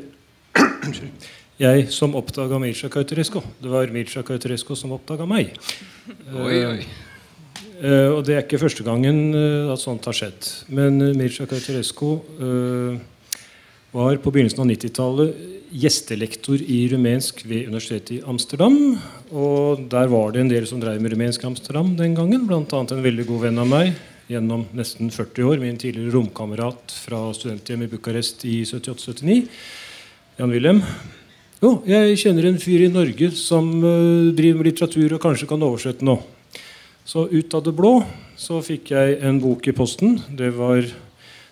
*clears throat* jeg som oppdaga Mirza Kautokeino. Det var Mirza Kautokeino som oppdaga meg. Oi, oi. Eh, og det er ikke første gangen uh, at sånt har skjedd. Men uh, Mircea Kautokeino eh, var på begynnelsen av 90-tallet gjestelektor i rumensk ved Universitetet i Amsterdam. Og der var det en del som drev med rumensk Amsterdam den gangen. Bl.a. en veldig god venn av meg gjennom nesten 40 år, min tidligere romkamerat fra studenthjem i Bucuresti i 78-79, Jan Wilhelm. Jo, jeg kjenner en fyr i Norge som eh, driver med litteratur og kanskje kan oversette noe. Så ut av det blå så fikk jeg en bok i posten. Det var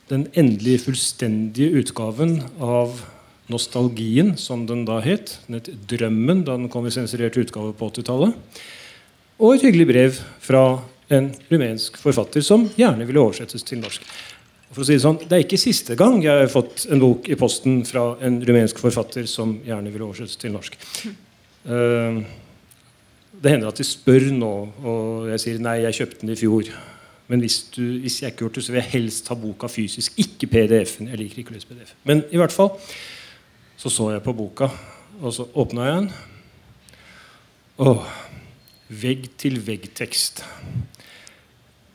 den endelige, fullstendige utgaven av Nostalgien, som den da het. Den het Drømmen da den kom i sensurert utgave på 80-tallet. Og et hyggelig brev fra en rumensk forfatter som gjerne ville oversettes til norsk. For å si Det sånn, det er ikke siste gang jeg har fått en bok i posten fra en rumensk forfatter som gjerne ville oversettes til norsk. Eh, det hender at de spør nå, og jeg sier nei, jeg kjøpte den i fjor. Men hvis, du, hvis jeg ikke gjort det, så vil jeg helst ha boka fysisk, ikke PDF-en. Jeg liker ikke lese PDF. Men i hvert fall så så jeg på boka, og så åpna jeg den. Åh, Vegg-til-vegg-tekst.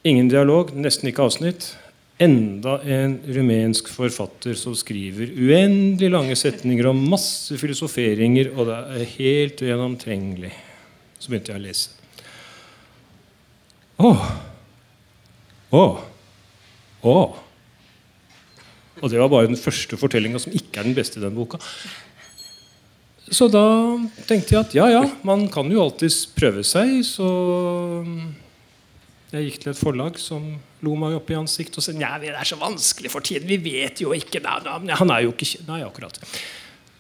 Ingen dialog, nesten ikke avsnitt. Enda en rumensk forfatter som skriver uendelig lange setninger og masse filosoferinger, og det er helt gjennomtrengelig. Så begynte jeg å lese. Åh. Åh. Åh. Og det var bare den første fortellinga som ikke er den beste i den boka. Så da tenkte jeg at ja, ja, man kan jo alltids prøve seg. Så jeg gikk til et forlag som lo meg opp i ansiktet og sa nei, det er så vanskelig for tiden. Vi vet jo ikke Nei, nei, han er jo ikke Nei, akkurat.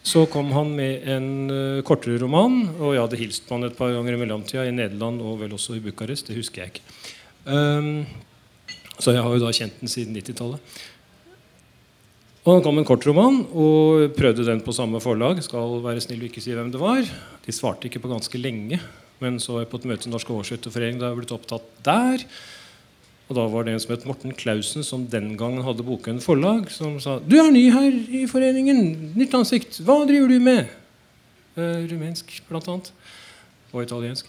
Så kom han med en uh, kortere roman, og jeg hadde hilst på han et par ganger i mellomtida i Nederland og vel også i Bucharest. Det husker jeg ikke. Um, så jeg har jo da kjent den siden 90-tallet. Og Han kom med en kortroman og prøvde den på samme forlag. Skal være snill og ikke si hvem det var. De svarte ikke på ganske lenge. Men så på et møte i Norsk oversetterforening da jeg blitt opptatt der. Og da var det en som het Morten Clausen, som den gangen hadde Bokøyen forlag, som sa Du er ny her i foreningen. Nytt ansikt. Hva driver du med? Uh, rumensk, blant annet. Og italiensk.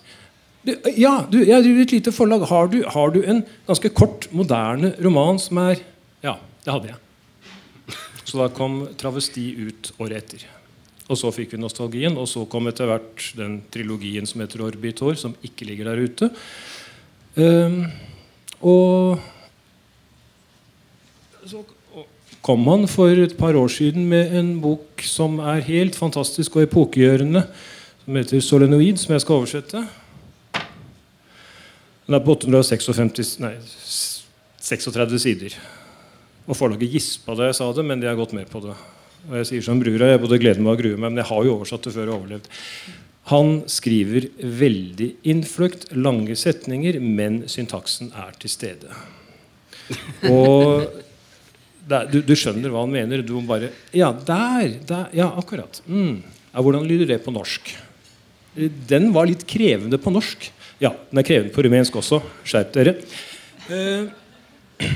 Du, ja, du, jeg driver et lite forlag. Har du, har du, en ganske kort, moderne roman som er Ja, det hadde jeg. *laughs* Så da kom 'Travesti' ut året etter. Og så fikk vi nostalgien, og så kom etter hvert den trilogien som heter 'Orbitor', som ikke ligger der ute. Um, og så kom han for et par år siden med en bok som er helt fantastisk og epokegjørende, som heter 'Solenoid', som jeg skal oversette. Den er på 856, nei, 36 sider. Og forlaget gispa da jeg sa det, men de har gått med på det. Og jeg sier som brura, jeg både gleder meg og gruer meg, men jeg har jo oversatt det før jeg overlevd. Han skriver veldig innfløkt, lange setninger, men syntaksen er til stede. *laughs* Og der, du, du, skjønner hva han mener. Du må bare Ja, der! der ja, akkurat. Mm. Ja, hvordan lyder det på norsk? Den var litt krevende på norsk. Ja, den er krevende på rumensk også. Skjerp dere. Eh, *clears throat*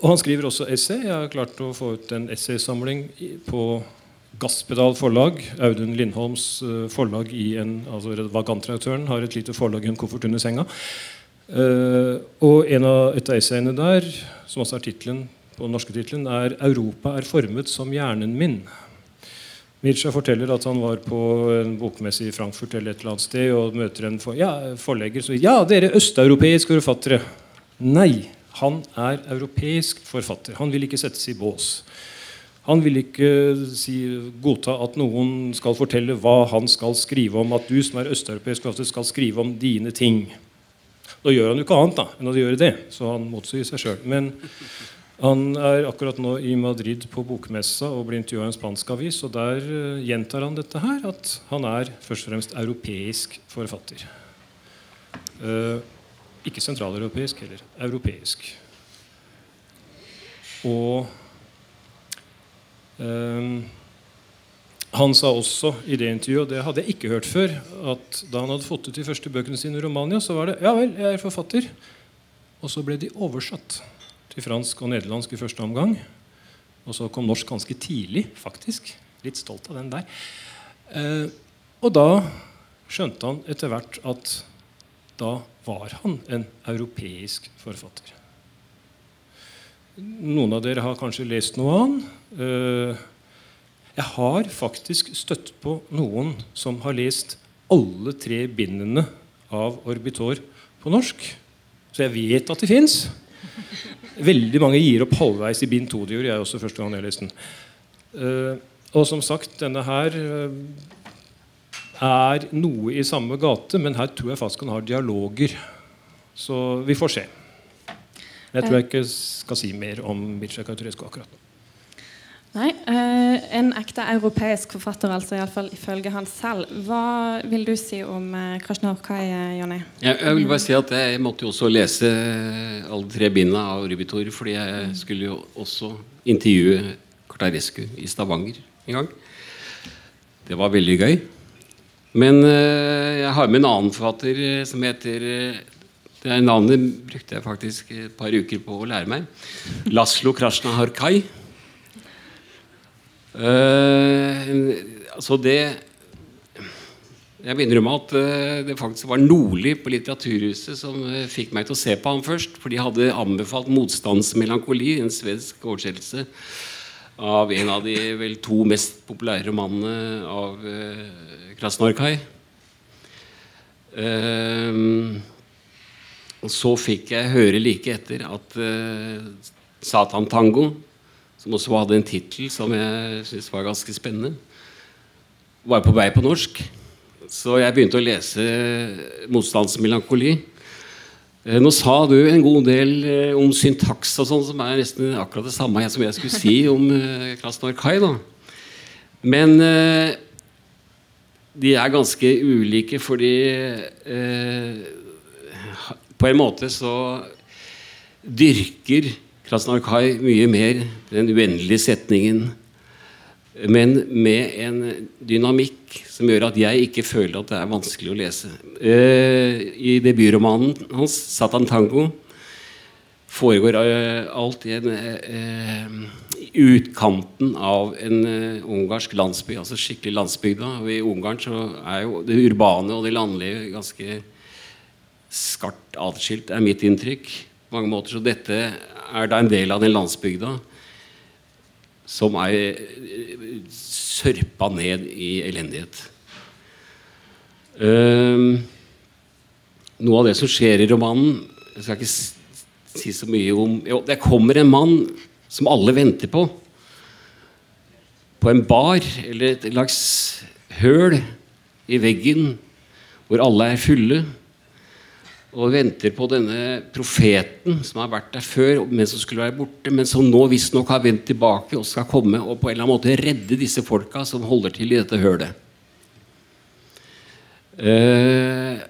og han skriver også essay. Jeg har klart å få ut en essaysamling på Gasspedal forlag. Audun Lindholms uh, forlag i en, altså Vagantredaktøren har et lite forlag i en koffert under senga. Uh, og en av et av essayene der, som også er titlen på den norske tittelen, er 'Europa er formet som hjernen min'. Mircha forteller at han var på en bokmesse i Frankfurt eller et eller annet sted og møter en for, ja, forlegger som sier 'Ja, dere østeuropeiske forfattere'. Nei, han er europeisk forfatter. Han vil ikke settes i bås. Han vil ikke si, godta at noen skal fortelle hva han skal skrive om. At du som er østeuropeisk skal skrive om dine ting. Da gjør han jo ikke annet da, enn å gjøre det, så han motsier seg sjøl. Men han er akkurat nå i Madrid på bokmessa og blir intervjua i en spansk avis. og Der uh, gjentar han dette her, at han er først og fremst europeisk forfatter. Uh, ikke sentraleuropeisk heller. Europeisk. Og han sa også i det intervjuet, og det hadde jeg ikke hørt før, at da han hadde fått ut de første bøkene sine i Romania, så var det Ja vel, jeg er forfatter. Og så ble de oversatt til fransk og nederlandsk i første omgang. Og så kom norsk ganske tidlig, faktisk. Litt stolt av den der. Eh, og da skjønte han etter hvert at da var han en europeisk forfatter. Noen av dere har kanskje lest noe annet. Eh, jeg har faktisk støtt på noen som har lest alle tre bindene av Orbitor på norsk. Så jeg vet at de fins. Veldig mange gir opp halvveis i bind to. Det gjorde jeg også første gang jeg leste den. Eh, og som sagt, denne her eh, er noe i samme gate, men her tror jeg faktisk han har dialoger. Så vi får se. Jeg tror jeg ikke skal si mer om Mircea Kautokeino akkurat Nei, eh, En ekte europeisk forfatter, altså iallfall ifølge han selv. Hva vil du si om eh, Krasjnarkai, eh, Jonny? Jeg, jeg, vil bare si at jeg måtte jo også lese alle tre bindene av Rubitor, fordi jeg skulle jo også intervjue Kartarescu i Stavanger en gang. Det var veldig gøy. Men jeg har med en annen forfatter som heter det Navnet brukte jeg faktisk et par uker på å lære meg. Laslo Krasjnaharkai. altså det Jeg begynner innrømme at det faktisk var Nordli på Litteraturhuset som fikk meg til å se på ham først. For de hadde anbefalt 'Motstandsmelankoli', en svensk oversettelse av en av de vel to mest populære romanene av Krasnorkai. Uh, så fikk jeg høre like etter at uh, Satan Tango, som også hadde en tittel som jeg syntes var ganske spennende, var på vei på norsk. Så jeg begynte å lese 'Motstandsmelankoli'. Uh, nå sa du en god del uh, om syntaks og sånn, som er nesten akkurat det samme som jeg skulle si om Krasnorkai. da Men eh, de er ganske ulike fordi eh, På en måte så dyrker Krasnarkai mye mer den uendelige setningen, men med en dynamikk som gjør at jeg ikke føler at det er vanskelig å lese. Eh, I debutromanen hans, 'Satan Tango', foregår eh, alt i en eh, utkanten av en ungarsk landsby, altså skikkelig landsbygda. Og I Ungarn så er jo det urbane og det landlige ganske skarpt atskilt, er mitt inntrykk. på mange måter, Så dette er da en del av den landsbygda som er sørpa ned i elendighet. Uh, noe av det som skjer i romanen Jeg skal ikke si så mye om Jo, det kommer en mann som alle venter på. På en bar eller et slags høl i veggen hvor alle er fulle. Og venter på denne profeten som har vært der før, men som skulle være borte, men som nå visstnok har vendt tilbake og skal komme og på en eller annen måte redde disse folka som holder til i dette hølet. Eh,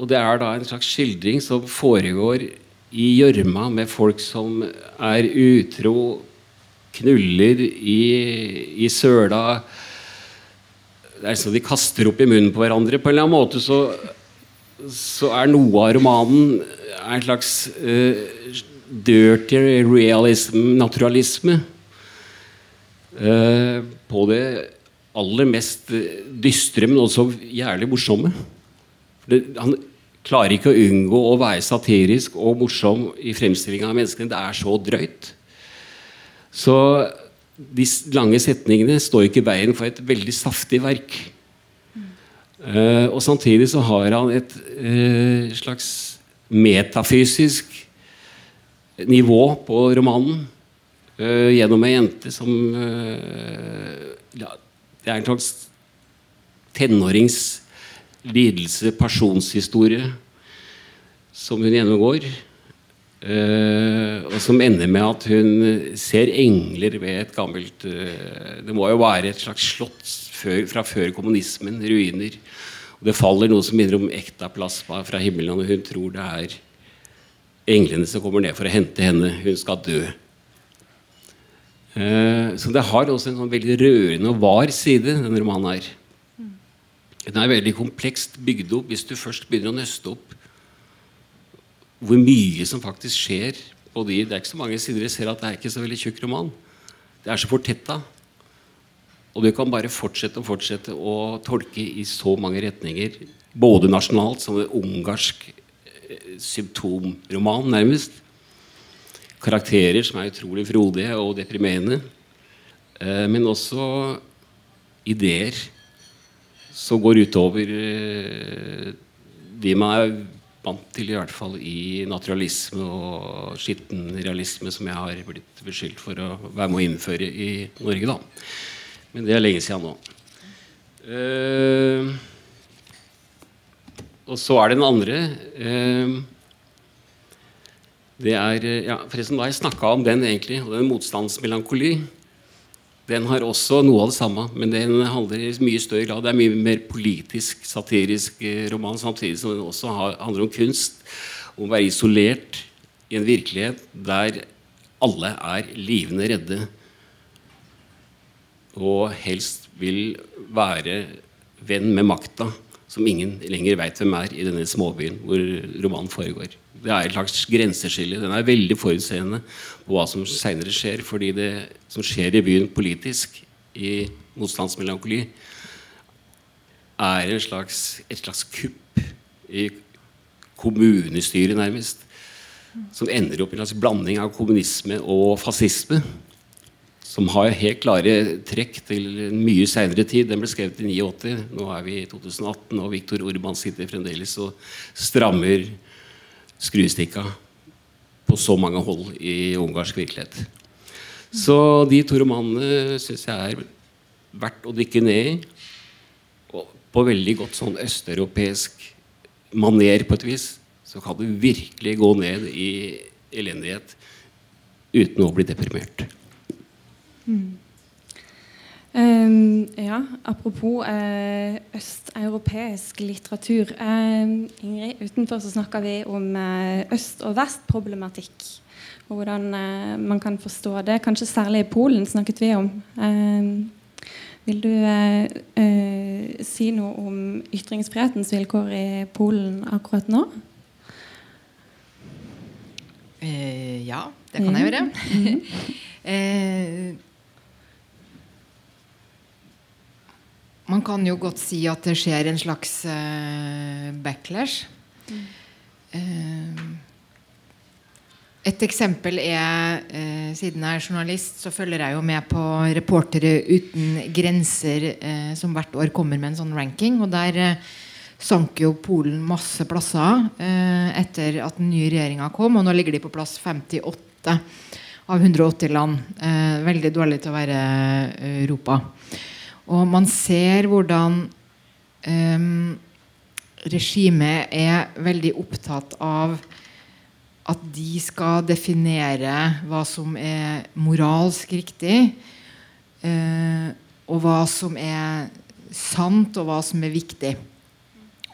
og det er da en slags skildring som foregår i gjørma med folk som er utro, knuller i, i søla Det er som de kaster opp i munnen på hverandre. På en eller annen måte så, så er noe av romanen en slags uh, dirty realism, naturalisme. Uh, på det aller mest dystre, men også jævlig morsomme. Det, han klarer ikke å unngå å være satirisk og morsom i fremstillinga av menneskene. Det er så drøyt. Så de lange setningene står ikke i veien for et veldig saftig verk. Uh, og samtidig så har han et uh, slags metafysisk nivå på romanen uh, gjennom ei jente som ja, Det er en slags tenårings lidelse, personshistorie, som hun gjennomgår. Og som ender med at hun ser engler ved et gammelt Det må jo være et slags slott før, fra før kommunismen. Ruiner. Og det faller noe som minner om ektaplasma fra himmelen, og hun tror det er englene som kommer ned for å hente henne. Hun skal dø. Uh, så det har også en sånn veldig rørende og var side, denne romanen her. Den er veldig komplekst bygd opp hvis du først begynner å nøste opp hvor mye som faktisk skjer de Det er ikke så mange sider jeg ser at det er ikke så veldig tjukk roman. Det er så fortetta. Og du kan bare fortsette og fortsette å tolke i så mange retninger. Både nasjonalt som en ungarsk eh, symptomroman, nærmest. Karakterer som er utrolig frodige og deprimerende. Eh, men også ideer som går utover eh, de man er vant til, i hvert fall i naturalisme og skitten realisme, som jeg har blitt beskyldt for å være med å innføre i Norge. da. Men det er lenge siden nå. Uh, og så er det den andre. Uh, det er, ja, forresten, Da jeg snakka om den, egentlig, og den motstandsmelankoli. Den har også noe av det samme, men den handler i mye større grad Det er mye mer politisk, satirisk eh, roman, samtidig som den også handler om kunst. Om å være isolert i en virkelighet der alle er livende redde. Og helst vil være venn med makta, som ingen lenger veit hvem er i denne småbyen hvor romanen foregår det er et slags grenseskille. Den er veldig forutseende på hva som seinere skjer. Fordi det som skjer i byen politisk, i motstandsmelankoli, er slags, et slags kupp i kommunestyret, nærmest. Som ender opp i en slags blanding av kommunisme og fascisme. Som har helt klare trekk til en mye seinere tid. Den ble skrevet i 89. Nå er vi i 2018, og Viktor Orban sitter fremdeles og strammer skruestikka på så mange hold i ungarsk virkelighet. Så de to romanene syns jeg er verdt å dykke ned i. På veldig godt sånn østeuropeisk maner, på et vis, så kan du virkelig gå ned i elendighet uten å bli deprimert. Mm. Um, ja, apropos uh, østeuropeisk litteratur. Uh, Ingrid, utenfor så snakker vi om uh, øst- og vest-problematikk. Og hvordan man kan forstå det. Kanskje særlig i Polen snakket vi om. vil du si noe om ytringsfrihetens vilkår i Polen akkurat nå? ja, det kan jeg gjøre. Mm. *laughs* Man kan jo godt si at det skjer en slags uh, backlash. Uh, et eksempel er uh, Siden jeg er journalist, så følger jeg jo med på Reportere uten grenser, som hvert år kommer med en sånn ranking. Og der sank jo Polen masse plasser etter at den nye regjeringa kom. Og nå ligger de på plass 58 av 180 land. veldig dårlig til å være Europa. Og man ser hvordan um, regimet er veldig opptatt av at de skal definere hva som er moralsk riktig, uh, og hva som er sant, og hva som er viktig.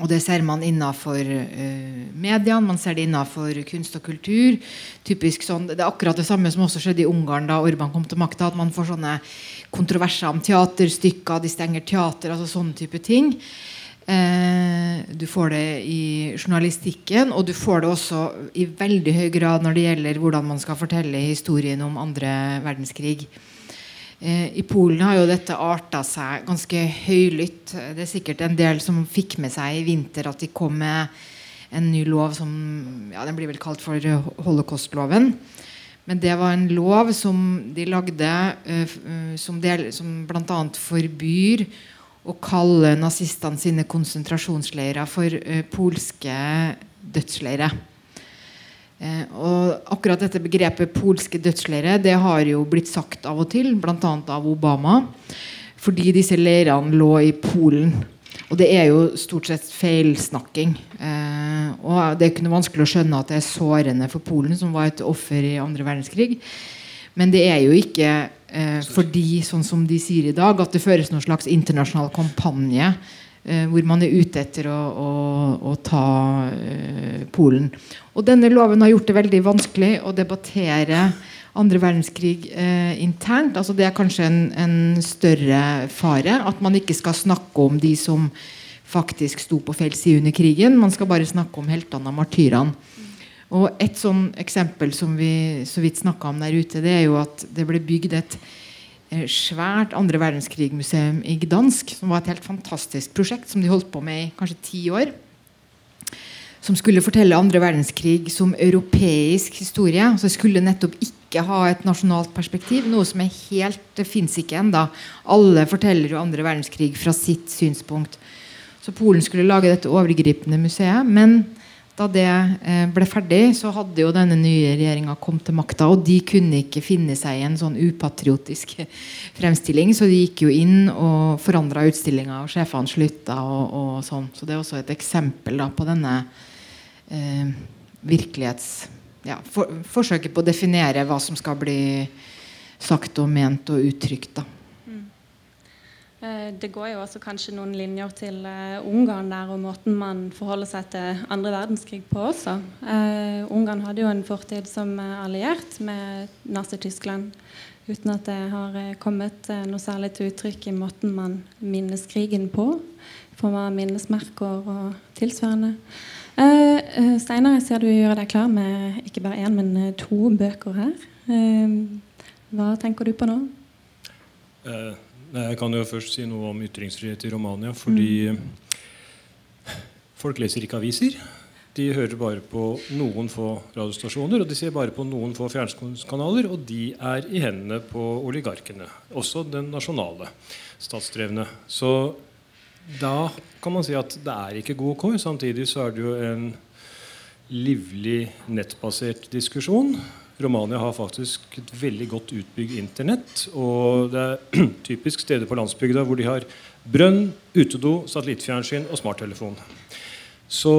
Og det ser man innafor uh, mediene, man ser det innafor kunst og kultur. Typisk sånn, Det er akkurat det samme som også skjedde i Ungarn da Orban kom til makta. At man får sånne kontroverser om teaterstykker, de stenger teater, altså sånne type ting. Uh, du får det i journalistikken, og du får det også i veldig høy grad når det gjelder hvordan man skal fortelle historien om andre verdenskrig. Eh, I Polen har jo dette arta seg ganske høylytt. Det er sikkert en del som fikk med seg i vinter at de kom med en ny lov som ja, den blir vel kalt for holocaustloven. Men det var en lov som de lagde uh, som, del, som bl.a. forbyr å kalle nazistene sine konsentrasjonsleirer for uh, polske dødsleirer. Eh, og akkurat dette begrepet polske dødsleirer det har jo blitt sagt av og til, bl.a. av Obama. Fordi disse leirene lå i Polen. Og det er jo stort sett feilsnakking. Eh, og det er ikke noe vanskelig å skjønne at det er sårende for Polen, som var et offer i andre verdenskrig. Men det er jo ikke eh, fordi, sånn som de sier i dag, at det føres noen slags internasjonal kampanje Eh, hvor man er ute etter å, å, å ta uh, Polen. Og denne loven har gjort det veldig vanskelig å debattere andre verdenskrig eh, internt. Altså det er kanskje en, en, større fare. At man ikke skal snakke om de som faktisk sto på feil side under krigen. Man skal bare snakke om heltene og martyrene. Og Et sånn eksempel som vi så vidt snakka om der ute, det er jo at det ble bygd et Eh, svært andre verdenskrig-museum i Gdansk, som var et helt fantastisk prosjekt som de holdt på med i kanskje ti år. Som skulle fortelle andre verdenskrig som europeisk historie. Så skulle nettopp ikke ha et nasjonalt perspektiv. Noe som er helt Det fins ikke ennå. Alle forteller jo andre verdenskrig fra sitt synspunkt. Så Polen skulle lage dette overgripende museet. Men da det eh, ble ferdig, så hadde jo denne nye regjeringa kommet til makta. Og de kunne ikke finne seg i en sånn upatriotisk *laughs* fremstilling, så de gikk jo inn og forandra utstillinga, og sjefene slutta og, og, sånn. Så det er også et eksempel da, på denne eh, virkelighets... Ja, for, forsøket på å definere hva som skal bli sagt og ment og uttrykt. da. Eh, det går jo også kanskje noen linjer til uh, Ungarn der og måten man forholder seg til andre verdenskrig på også. Uh, Ungarn hadde jo en fortid som alliert med Nazi-Tyskland. Uten at det har kommet noe særlig til uttrykk i måten man minnes krigen på. For man minnesmerker og tilsvarende. Uh, Steinar, jeg ser du gjør deg klar med ikke bare én, men to bøker her. hva tenker du på nå? Uh, jeg kan jo først si noe om ytringsfrihet i Romania. Fordi mm. folk leser ikke aviser. De hører bare på noen få radiostasjoner, og de ser bare på noen få fjernsynskanaler. Og de er i hendene på oligarkene. Også den nasjonale statsdrevne. Så da kan man si at det er ikke gode kår. Samtidig så er det jo en livlig nettbasert diskusjon Romania har faktisk et veldig godt utbygd Internett. Og det er *clears throat* typisk steder på landsbygda hvor de har brønn, utedo, satellittfjernsyn og smarttelefon. Så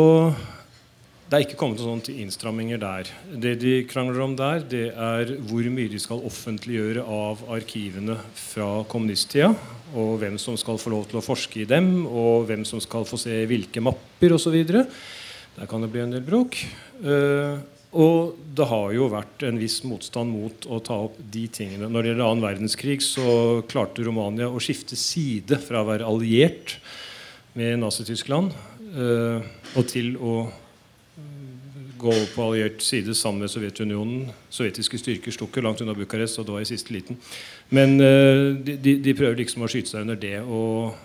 det er ikke kommet noen sånne innstramminger der. Det de krangler om der, det er hvor mye de skal offentliggjøre av arkivene fra kommunisttida. Og hvem som skal få lov til å forske i dem, og hvem som skal få se hvilke mapper osv. Der kan det bli en del bråk. Uh, og det har jo vært en viss motstand mot å ta opp de tingene. Når det gjelder annen verdenskrig, så klarte Romania å skifte side fra å være alliert med Nazi-Tyskland uh, og til å gå på alliert side sammen med Sovjetunionen. Sovjetiske styrker sto ikke langt unna Bucharest, og det var i siste liten. Men uh, de, de, prøver liksom å skyte seg under det, og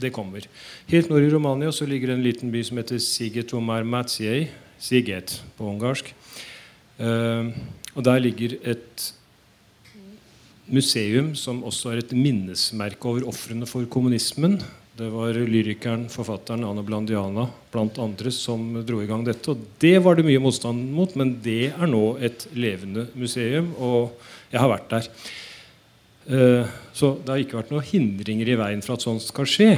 det kommer. Helt nord i Romania så ligger en liten by som heter Sigetomar Matsiei. Siget på ungarsk. Uh, og der ligger et museum som også er et minnesmerke over ofrene for kommunismen. Det var lyrikeren, forfatteren Anna Blandiana blant andre som dro i gang dette. Og det var det mye motstand mot, men det er nå et levende museum, og jeg har vært der. Uh, så det har ikke vært noen hindringer i veien for at sånt skal skje.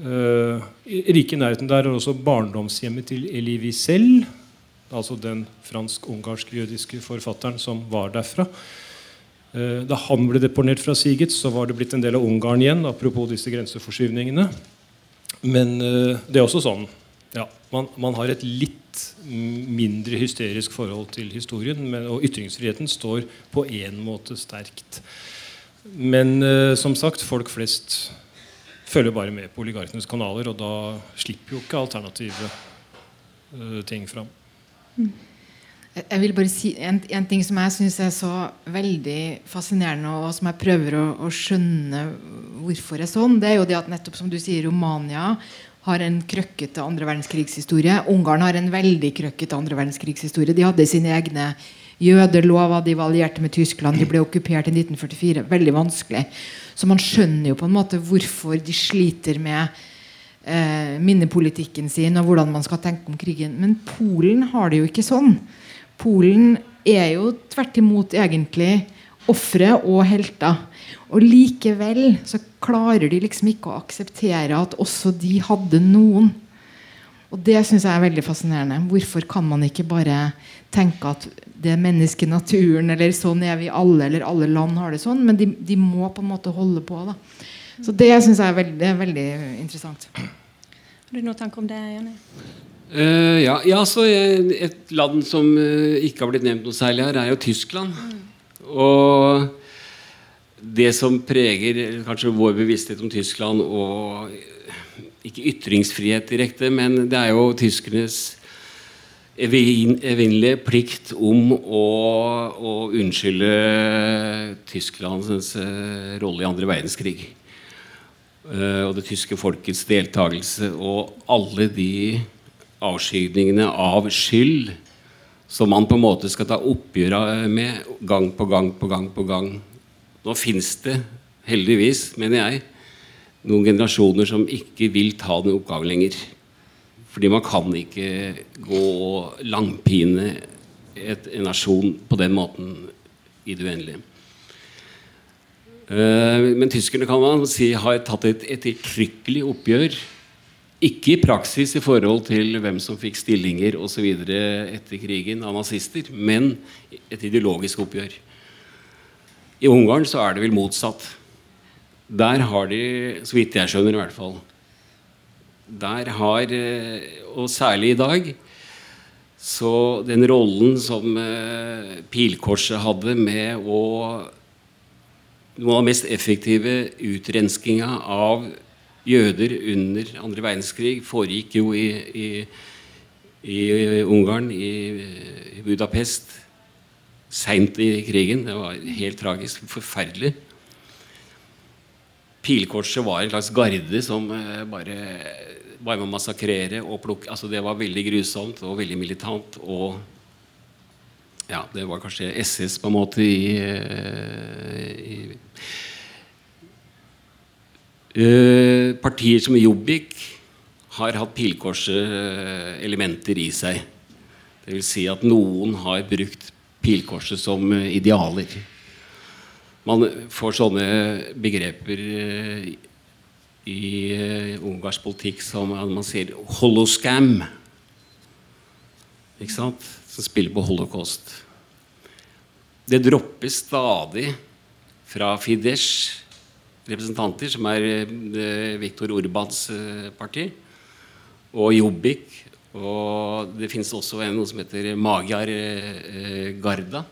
Rike like i nærheten der er også barndomshjemmet til Elie Wiesel, altså den fransk-ungarsk-jødiske forfatteren som var derfra. Eh, da han ble deponert fra Siget, så var det blitt en del av Ungarn igjen. Apropos disse grenseforskyvningene. Men eh, det er også sånn ja, man, man, har et litt mindre hysterisk forhold til historien. Men, og ytringsfriheten står på én måte sterkt. Men uh, som sagt, folk flest følger bare med på oligarkenes kanaler, og da slipper jo ikke alternative ting fram. Mm. Jeg vil bare si en, en ting som jeg syns er så veldig fascinerende, og som jeg prøver å, å, skjønne hvorfor er sånn, det er jo det at nettopp som du sier, Romania har en krøkkete andre verdenskrigshistorie. Ungarn har en veldig krøkkete andre verdenskrigshistorie. De hadde sine egne jødelover, de var allierte med Tyskland, de ble okkupert i 1944. Veldig vanskelig. Så man skjønner jo på en måte hvorfor de sliter med eh, minnepolitikken sin, og hvordan man skal tenke om krigen. Men Polen har det jo ikke sånn. Polen er jo tvert imot egentlig ofre og helter. Og likevel så klarer de liksom ikke å akseptere at også de hadde noen. Og det syns jeg er veldig fascinerende. Hvorfor kan man ikke bare tenke at det er menneskenaturen, eller sånn er vi alle, eller alle land har det sånn? Men de, de må på en måte holde på. da. Så det syns jeg er veldig, veldig interessant. Har du noen tanker om det, Jenny? Uh, ja, ja, så Et land som uh, ikke har blitt nevnt noe særlig her, er jo Tyskland. Mm. Og det som preger kanskje vår bevissthet om Tyskland, og ikke ytringsfrihet direkte, men det er jo tyskernes evinnelige plikt om å, å unnskylde Tysklands uh, rolle i andre verdenskrig. og det tyske folkets deltakelse og alle de avskyvningene av skyld som man på en måte skal ta oppgjør med gang på gang på gang. på gang. Nå fins det, heldigvis, mener jeg, noen generasjoner som ikke vil ta den oppgaven lenger. Fordi man kan ikke gå og langpine et, en nasjon på den måten i det uendelige. Uh, men tyskerne kan man si har tatt et ettertrykkelig oppgjør ikke i praksis i forhold til hvem som fikk stillinger osv. etter krigen av nazister, men et ideologisk oppgjør. I Ungarn så er det vel motsatt. Der har de, så vidt jeg skjønner i hvert fall Der har, og særlig i dag, så den rollen som eh, Pilkorset hadde med å Noe av den mest effektive utrenskinga av jøder under andre verdenskrig foregikk jo i, i, i Ungarn, i, Budapest, seint i krigen. Det var helt tragisk. Forferdelig. Pilkorset var en slags garde som eh, bare var med å massakrere og plukke altså Det var veldig grusomt og veldig militant. Og ja, det var kanskje SS på en måte i, eh, i partier som Jobbik har hatt pilkorselementer i seg. Dvs. Si at noen har brukt pilkorset som uh, idealer. Man får sånne begreper uh, i ungarsk politikk som man sier 'holoscam'. ikke sant? som spiller på holocaust. Det droppes stadig fra Fidesz representanter, som er eh, Viktor Orbans eh, parti, og Jobbik. Og det fins også noe som heter Magyar eh, Garda,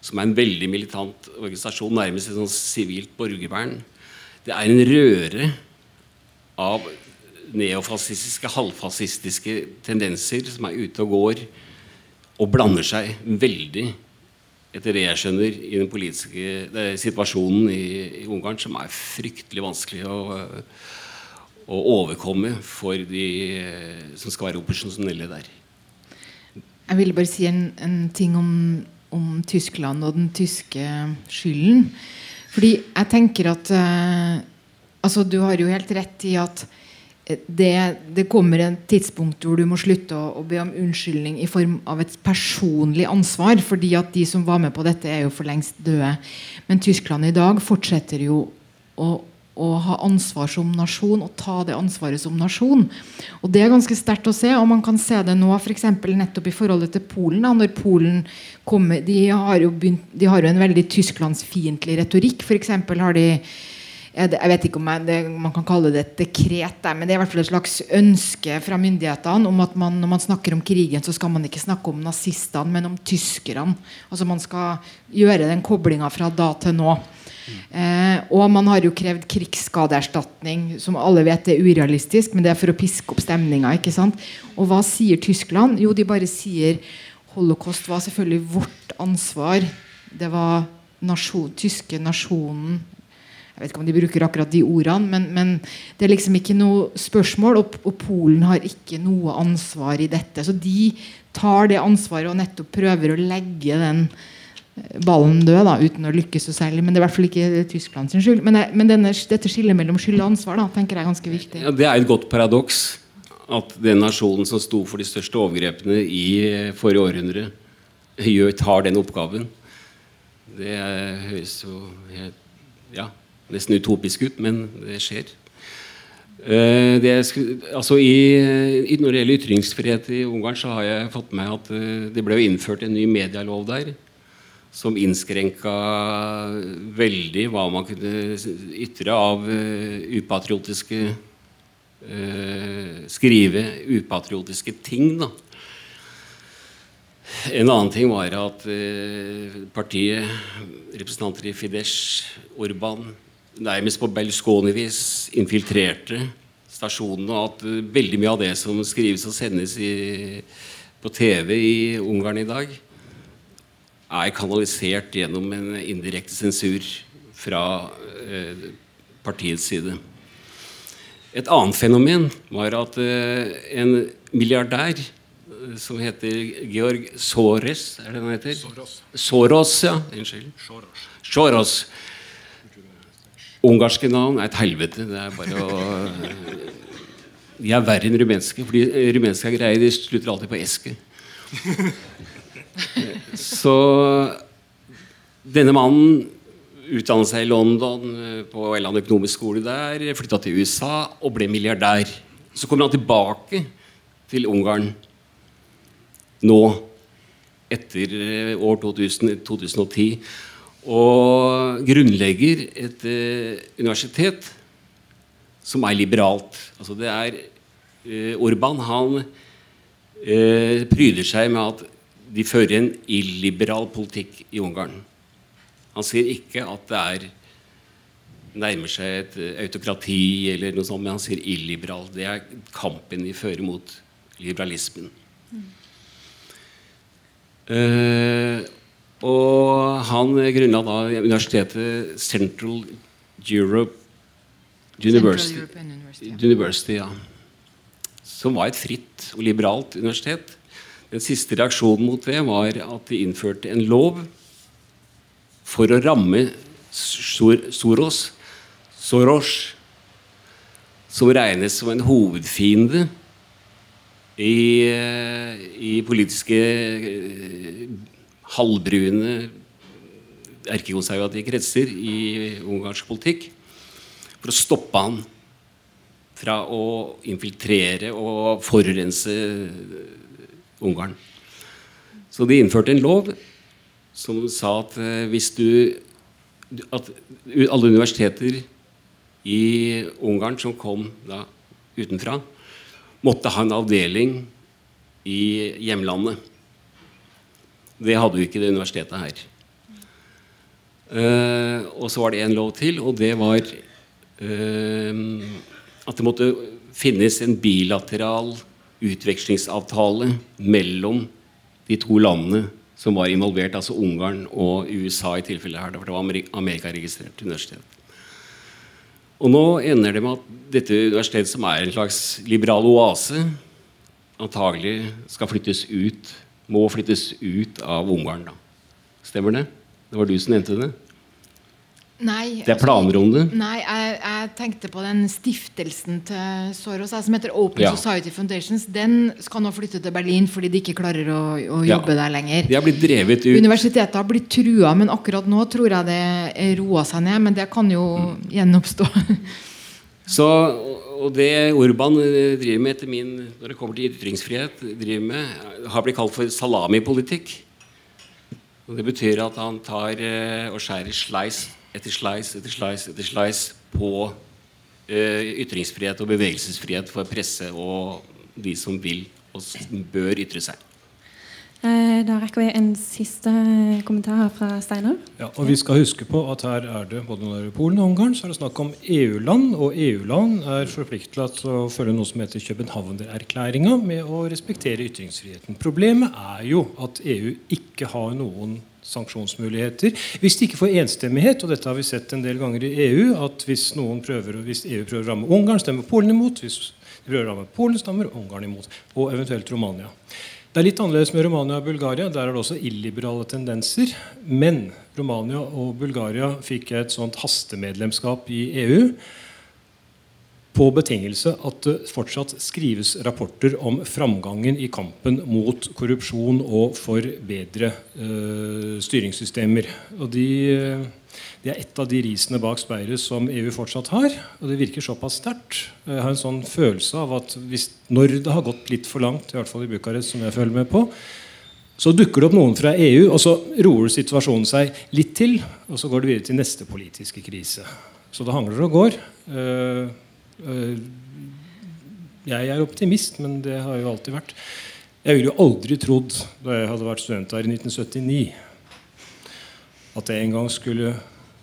som er en veldig militant organisasjon, nærmest et sånn sivilt borgervern. Det er en røre av neofascistiske, halvfascistiske tendenser som er ute og går og blander seg veldig etter det jeg skjønner, i den politiske situasjonen i, i, Ungarn, som er fryktelig vanskelig å, å overkomme for de som skal være opposisjonelle der. Jeg ville bare si en, en ting om, om, Tyskland og den tyske skylden. Fordi jeg tenker at eh, altså Du har jo helt rett i at det, det, kommer et tidspunkt hvor du må slutte å, å, be om unnskyldning i form av et personlig ansvar. fordi at de som var med på dette, er jo for lengst døde. Men Tyskland i dag fortsetter jo å, å ha ansvar som nasjon og ta det ansvaret som nasjon. Og Det er ganske sterkt å se. og Man kan se det nå for eksempel, nettopp i forholdet til Polen. Da, når Polen kommer, de har, jo begynt, de har jo en veldig tysklandsfiendtlig retorikk. For har de jeg vet ikke om jeg, det, man kan kalle det et dekret, men det er i hvert fall et slags ønske fra myndighetene om at man, når man snakker om krigen, så skal man ikke snakke om nazistene, men om tyskerne. Altså Man skal gjøre den koblinga fra da til nå. Eh, og man har jo krevd krigsskadeerstatning, som alle vet er urealistisk, men det er for å piske opp stemninga. Og hva sier Tyskland? Jo, de bare sier holocaust var selvfølgelig vårt ansvar. Det var nasjon, tyske nasjonen jeg vet ikke om de bruker akkurat de ordene, men, men det er liksom ikke noe spørsmål. Og, og, Polen har ikke noe ansvar i dette. Så de tar det ansvaret og nettopp prøver å legge den eh, ballen død, da, uten å lykkes så særlig. Men det er i hvert fall ikke Tyskland sin skyld. Men, men denne, dette skillet mellom skyld og ansvar da, tenker jeg er ganske viktig. Ja, det er et godt paradoks at den nasjonen som sto for de største overgrepene i forrige århundre, tar den oppgaven. Det høres jo helt Ja nesten utopisk ut, men det skjer. Uh, det altså i, når det gjelder ytringsfrihet i Ungarn, så har jeg fått med at uh, det ble innført en ny medialov der som innskrenka veldig hva man kunne ytre av uh, upatriotiske Skrive upatriotiske ting. da en annen ting var at partiet, representanter i Fidesz, Orban, nærmest på Berlusconi-vis infiltrerte stasjonene, og at uh, veldig mye av det som skrives og sendes i, på TV i Ungarn i dag, er kanalisert gjennom en indirekte sensur fra eh, partiets side. Et annet fenomen var at eh, en milliardær som heter Georg Soros Er det han heter? Soros. Soros, ja. Unnskyld. Soros. Soros Ungarske navn er et helvete. Det er bare å De er verre enn rumenske. Fordi rumenske er greie. De slutter alltid på eske. Så denne mannen utdannet seg i London, på en økonomisk skole der, flytta til USA og ble milliardær. Så kommer han tilbake til Ungarn nå, etter år 2000, 2010 og grunnlegger et uh, universitet som er liberalt. Altså det er uh, Orban han uh, pryder seg med at de fører en illiberal politikk i Ungarn. Han sier ikke at det er nærmer seg et autokrati, eller noe sånt, men han sier illiberal. Det er kampen de fører mot liberalismen. Mm. Uh, og han grunnla da universitetet Central Europe University, University, University ja. som var et fritt og liberalt universitet. Den siste reaksjonen mot det var at de innførte en lov for å ramme Soros, Soros som regnes som en hovedfiende i, i politiske halvbrune erkekonservative kretser i ungarsk politikk for å stoppe han fra å infiltrere og forurense Ungarn. Så de innførte en lov som sa at eh, hvis du At alle universiteter i Ungarn som kom da utenfra, måtte ha en avdeling i hjemlandet. Det hadde jo ikke det universitetet her. Uh, og så var det en lov til, og det var uh, at det måtte finnes en bilateral utvekslingsavtale mellom de to landene som var involvert, altså Ungarn og USA i tilfellet her. For det var Amerikaregistrert universitet. Og nå ender det med at dette universitetet, som er en slags liberal oase, antagelig skal flyttes ut, må flyttes ut av Ungarn. da. Stemmer det? Det var du som nevnte det? Nei, Det er planer om det? Nei, jeg, jeg tenkte på den stiftelsen til Soros som heter Open Ja. Society Foundations. Den skal nå flytte til Berlin fordi de ikke klarer å, å Ja. jobbe der lenger. De har blitt drevet ut. Universitetet har blitt trua, men akkurat nå tror jeg det roa seg ned. Men det kan jo Mm. gjenoppstå. *laughs* Så, og det Urban eh, driver med etter min, når det kommer til ytringsfrihet, driver med, har blitt kalt for salamipolitikk. Og det betyr at han tar eh, og skjærer slice etter slice etter slice etter slice på eh, ytringsfrihet og bevegelsesfrihet for presse og de som vil og bør ytre seg. Eh, Da rekker vi en siste kommentar her fra Steinar. Ja, og Vi skal huske på at her er det både når Polen og Ungarn så er det snakk om EU-land. Og EU-land er forpliktet til å følge noe som heter Københavnererklæringa med å respektere ytringsfriheten. Problemet er jo at EU ikke har noen sanksjonsmuligheter. Hvis de ikke får enstemmighet, og dette har vi sett en del ganger i EU, at hvis, prøver, hvis EU prøver å ramme Ungarn, stemmer Polen imot. Hvis de prøver å ramme Polen, stemmer Ungarn imot. Og eventuelt Romania. Det er litt annerledes med Romania og Bulgaria. Der er det også illiberale tendenser. Men Romania og Bulgaria fikk et sånt hastemedlemskap i EU på betingelse at det fortsatt skrives rapporter om framgangen i kampen mot korrupsjon og for bedre uh, styringssystemer. Og de, de, det er et av de risene bak speilet som EU fortsatt har. Og det virker såpass sterkt. Jeg har en sånn følelse av at hvis, når det har gått litt for langt, i hvert fall i Bucarest, som jeg følger med på, så dukker det opp noen fra EU, og så roer situasjonen seg litt til. Og så går det videre til neste politiske krise. Så det hangler og går. Eh, eh, jeg er optimist, men det har jeg jo alltid vært. Jeg ville jo aldri trodd, da jeg hadde vært student her i 1979, at jeg en gang skulle,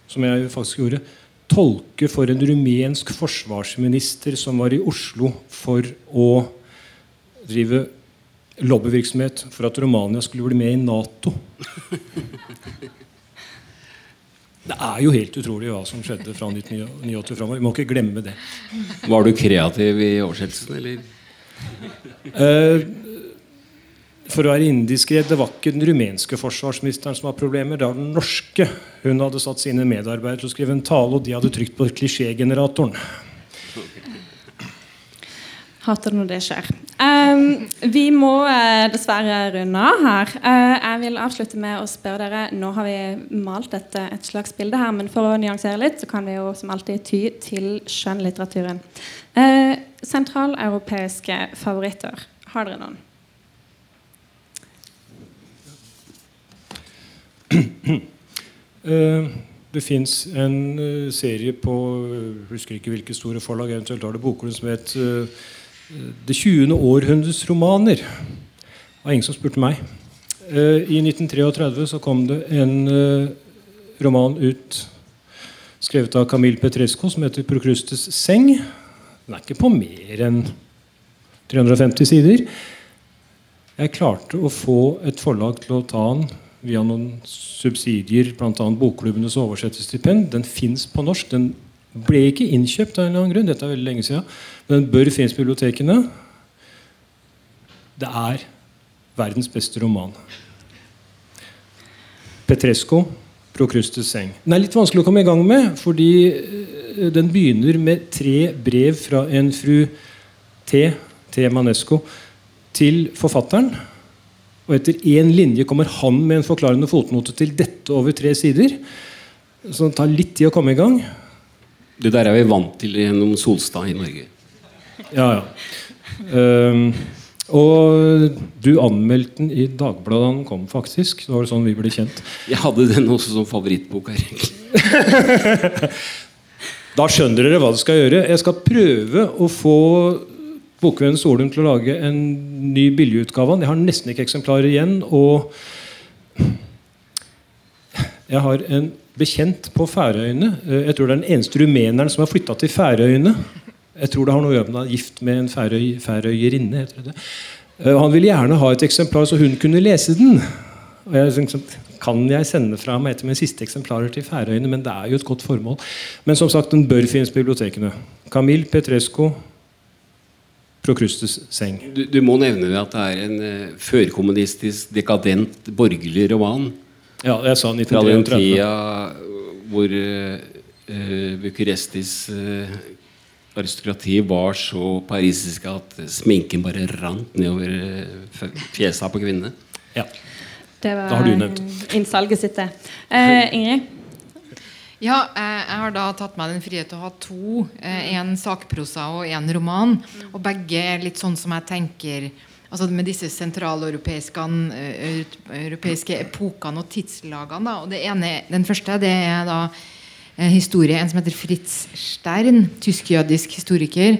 som jeg faktisk gjorde, tolke for en rumensk forsvarsminister som var i Oslo for å drive lobbyvirksomhet for at Romania skulle bli med i Nato. Det er jo helt utrolig hva som skjedde fra 1989 framover. Vi må ikke glemme det. Var du kreativ i oversettelsen, eller? Eh, for å være indiskret, Det var ikke den rumenske forsvarsministeren som var problemer, det var den norske. Hun hadde satt sine medarbeidere til å skrive en tale, og de hadde trykt på klisjégeneratoren. Hater når det skjer. Um, vi må uh, dessverre runde av her. Uh, jeg vil avslutte med å spørre dere Nå har vi malt et, eh, et slags bilde her, men for å nyansere litt, så kan vi jo som alltid ty til skjønnlitteraturen. Uh, sentraleuropeiske favoritter. Har dere noen? *clears throat* Det fins en serie på jeg husker ikke hvilke store forlag, eventuelt har det bokklubben som het eh, 'Det 20. århundres romaner'. Var ingen som spurte meg. Eh, I 1933 så kom det en eh, roman ut skrevet av Camille Petresco som heter 'Prokrustes seng'. Den er ikke på mer enn 350 sider. Jeg klarte å få et forlag til å ta den via noen subsidier, bl.a. Bokklubbenes oversettelsesstipend. Den fins på norsk. Den ble ikke innkjøpt av en eller annen grunn. Dette er veldig lenge siden. Den bør finnes på bibliotekene. Det er verdens beste roman. Petresco, 'Prokrustes seng'. Den er litt vanskelig å komme i gang med, fordi eh, den begynner med tre brev fra en fru T. T. Manesco til forfatteren. Og etter én linje kommer han med en forklarende fotnote til dette over tre sider. Så det tar litt tid å komme i gang. Det der er vi vant til gjennom Solstad i Norge. Ja, ja. Um, Og du anmeldte den i Dagbladet da den kom, faktisk. Det var sånn vi ble kjent. Jeg hadde den også som favorittbok her. *laughs* Da skjønner dere hva dere skal gjøre. Jeg skal prøve å få Bokvennen Solum til å lage en ny billigutgave. av den. Jeg har nesten ikke eksemplarer igjen. Og jeg har en bekjent på Færøyene. Eh, Jeg tror det er den eneste rumeneren som har flytta til Færøyene. Jeg tror det har noe å gjøre med at han er gift med en færøy, færøyerinne. Eh, Han ville gjerne ha et eksemplar så hun kunne lese den. Og jeg sånn, Kan jeg sende fra meg et av mine siste eksemplarer til Færøyene? Men det er jo et godt formål. Men som sagt, den bør finnes på bibliotekene. Camille Petresco, Prokrustes seng. Du, du må nevne at det er en uh, førkommunistisk, dekadent, borgerlig roman. Ja, jeg sa Fra den 1933. tida hvor uh, Bucurestis uh, aristokrati var så parisisk at sminken bare rant nedover uh, fjesa på kvinnene. Ja. Det var Da har du nevnt. innsalget sitt, det. Eh, Ingrid? Ja, eh, jeg har da tatt meg den frihet til å ha to. eh, En sakprosa og en roman. Og begge er litt sånn som jeg tenker Altså Med disse sentraleuropeiske eh, europeiske epokene og tidslagene. Da. Og det ene, Den første det er da eh, historie en som heter Fritz Stern, tysk-jødisk historiker.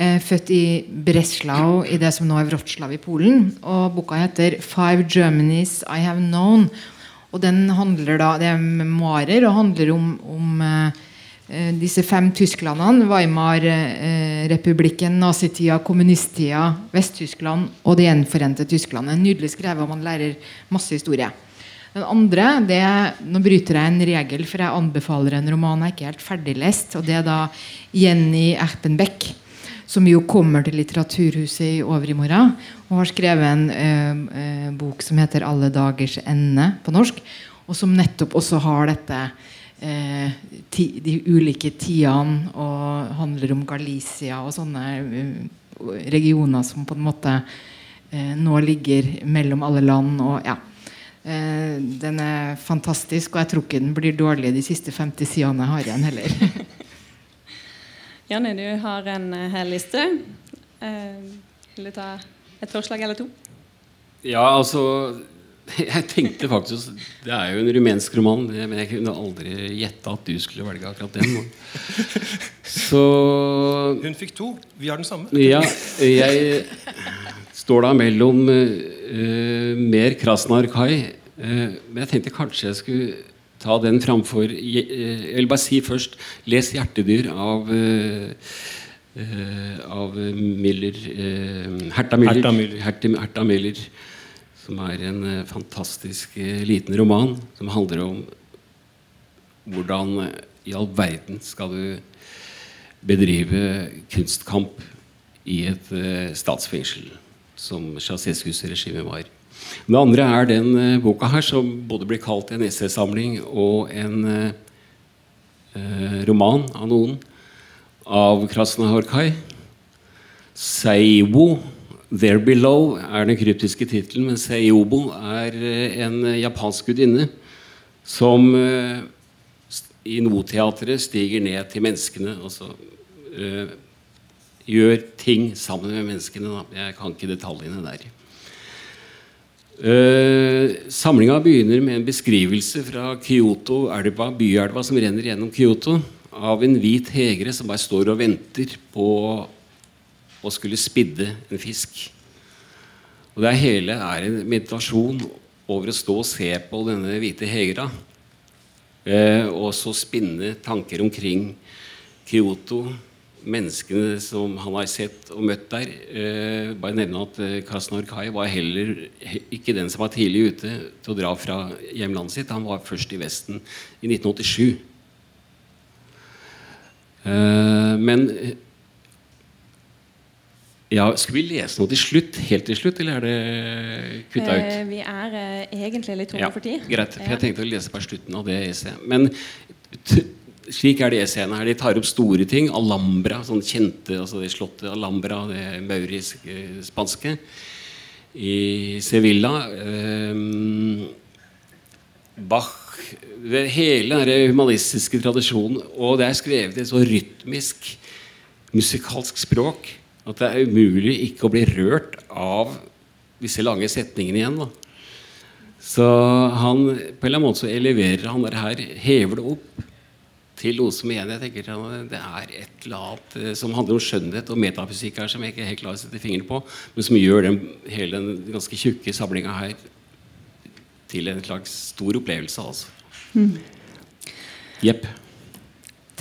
Eh, født i Breslau, i det som nå er Wroclaw i Polen. Og boka heter 'Five Germanys I Have Known'. Og den handler da, Det er memoarer og handler om, om eh, eh, disse fem Tysklandene. Weimar-republikken, nazitida, kommunisttida, Vest-Tyskland og det gjenforente Tyskland. Nydelig skrevet, og man lærer masse historie. Den andre, det er, Nå bryter jeg en regel, for jeg anbefaler en roman jeg ikke helt ferdiglest. og Det er da Jenny Erpenbeck, som jo kommer til Litteraturhuset i overmorgen. Og har skrevet en ø, ø, bok som heter 'Alle dagers ende' på norsk. Og som nettopp også har dette ø, ti, de ulike tidene og handler om Galicia og sånne eh, regioner som på en måte eh, nå ligger mellom alle land. og ja Eh, den er fantastisk, og jeg tror ikke den blir dårlig de siste 50 sidene jeg har igjen heller. *laughs* Janne, du har en eh, hel liste. Eh, vil du ta et forslag eller to? Ja, altså *laughs* Jeg tenkte faktisk Det er jo en rumensk roman, men jeg kunne aldri gjette at du skulle velge akkurat den. *laughs* Så Hun fikk to. Vi har den samme. Ja, jeg står da mellom eh, mer Krasnarkai. Eh, men jeg tenkte kanskje jeg skulle ta den framfor Jeg, eh, jeg vil bare si først Les 'Hjertedyr' av av Miller Herta Miller. Herta Miller. Herta, Herta Miller Som er en fantastisk liten roman som handler om hvordan i all verden skal du bedrive kunstkamp i et statsfengsel, som Ceausescus-regimet var. Det andre er den eh, boka her, som både blir kalt en essaysamling og en eh, eh, roman av noen, av Krasnahorkai. Seibo, 'There Below', er den kryptiske tittelen, men Seibo er eh, en japansk gudinne som eh, i Noteatret stiger ned til menneskene altså eh, gjør ting sammen med menneskene. Da. Jeg kan ikke detaljene der. Uh, Samlinga begynner med en beskrivelse fra Kyoto, elva, byelva som renner gjennom Kyoto, av en hvit hegre som bare står og venter på å skulle spidde en fisk. Og det hele er en meditasjon over å stå og se på denne hvite hegra. Uh, og så spinne tanker omkring Kyoto, menneskene som han har sett og møtt der. Eh, bare nevne at eh, Krasnor Kai var heller ikke den som var tidlig ute til å dra fra hjemlandet sitt. Han var først i Vesten i 1987. Eh, men eh, ja, Skal vi lese noe til slutt? Helt til slutt, eller er det kutta ut? Eh, vi er egentlig litt tomme Ja, for tid. greit. For jeg tenkte å lese på slutten av det essayet. Men slik er det scenen her. De tar opp store ting. Alhambra, sånn kjente altså det slottet Alhambra, det mauriske spanske, i Sevilla. ehm, Bach Hele den humanistiske tradisjonen. Og det er skrevet i så rytmisk, musikalsk språk At det er umulig ikke å bli rørt av disse lange setningene igjen. da. Så han på en eller annen måte så eleverer han det her, hever det opp til noe som igjen jeg tenker det er et eller annet eh, som handler om skjønnhet og metafysikk her, som jeg ikke helt klarer å sette fingeren på, men som gjør den, hele den ganske tjukke samlinga her til en slags stor opplevelse. altså. Jepp.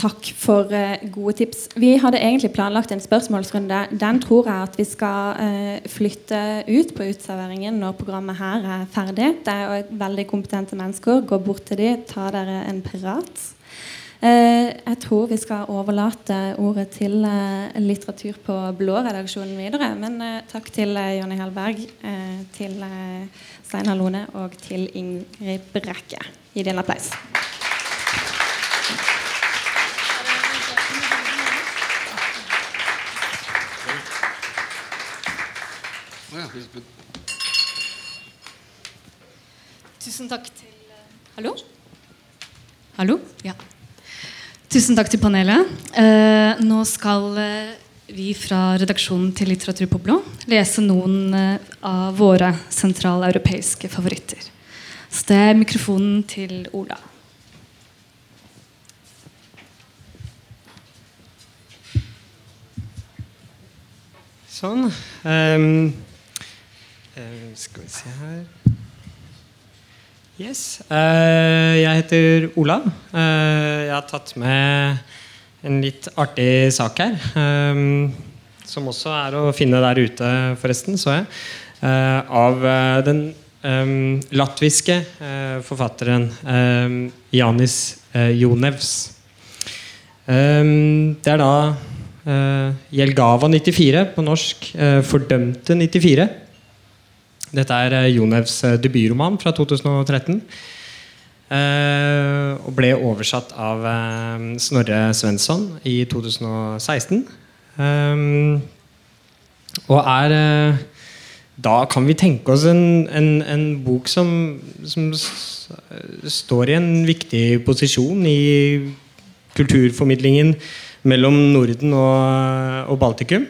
Takk for eh, gode tips. Vi hadde egentlig planlagt en spørsmålsrunde. Den tror jeg at vi skal eh, flytte ut på uteserveringen når programmet her er ferdig. Det er jo veldig kompetente mennesker. Gå bort til dem, ta dere en prat. Eh, jeg tror vi skal overlate ordet til eh, Litteratur på blå-redaksjonen videre. Men eh, takk til eh, Jonny Helberg, eh, til Steinar Lone og til Ingrid Brekke. Gi dem en applaus. Tusen takk til Hallo? Hallo? Ja. Tusen takk til panelet. Eh, nå skal eh, vi fra redaksjonen til Litteratur på blå lese noen eh, av våre sentraleuropeiske favoritter. Så det er mikrofonen til Ola. Sånn. Um, skal vi se her Yes. eh, jeg heter Olav. Eh, jeg har tatt med en litt artig sak her. ehm, som også er å finne der ute, forresten, så jeg. eh, av eh, den latviske eh, forfatteren Janis eh, Jonevs. Det er da Jelgava 94 på norsk. eh, Fordømte 94. Dette er uh, Jonevs eh, debutroman fra 2013. eh, og ble oversatt av eh, Snorre Svensson i 2016. Ehm, og er eh, Da kan vi tenke oss en, en, en bok som, som står i en viktig posisjon i kulturformidlingen mellom Norden og, og Baltikum.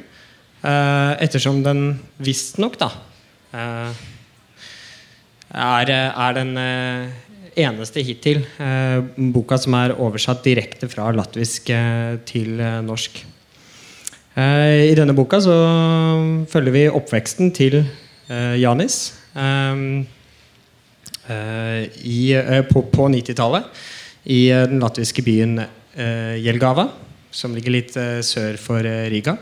Eh, ettersom den visstnok, da eh, er, er den eh, eneste hittil eh, boka som er oversatt direkte fra latvisk eh, til eh, norsk. Eh, I denne boka så følger vi oppveksten til eh, Janis eh, eh, i, eh, på, på 90-tallet i eh, den latviske byen eh, Jelgava, som ligger litt eh, sør for eh, Riga.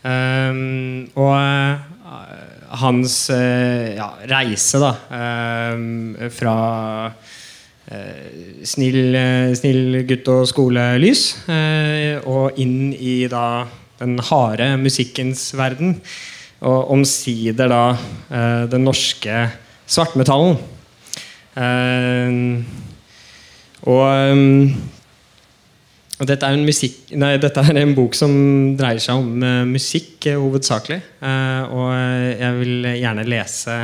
Um, og eh, hans eh, ja, reise da um, fra eh, snill, eh, snill gutt og skolelys eh, og inn i da den harde musikkens verden. Og omsider da eh, den norske svartmetallen. Eh, og dette er, musikk, nei, dette er en bok som dreier seg om uh, musikk uh, hovedsakelig. Uh, og jeg vil gjerne lese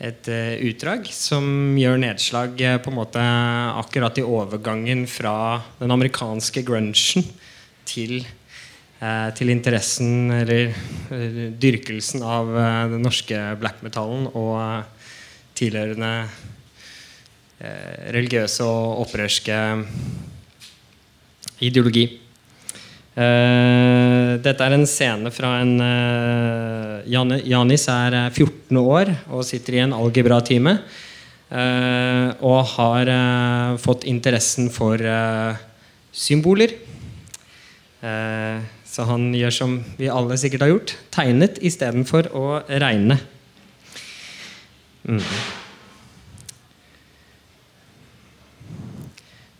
et utdrag som gjør nedslag på en måte akkurat i overgangen fra den amerikanske grunchen til, til interessen eller dyrkelsen av den norske black metallen og tilhørende religiøse og opprørske ideologi. Uh, dette er en scene fra en uh, Jan Janis er eh, 14 år og sitter i en algebratime. Uh, og har eh, fått interessen for eh, symboler. Eh, så han gjør som vi alle sikkert har gjort. Tegnet istedenfor å regne. Mm.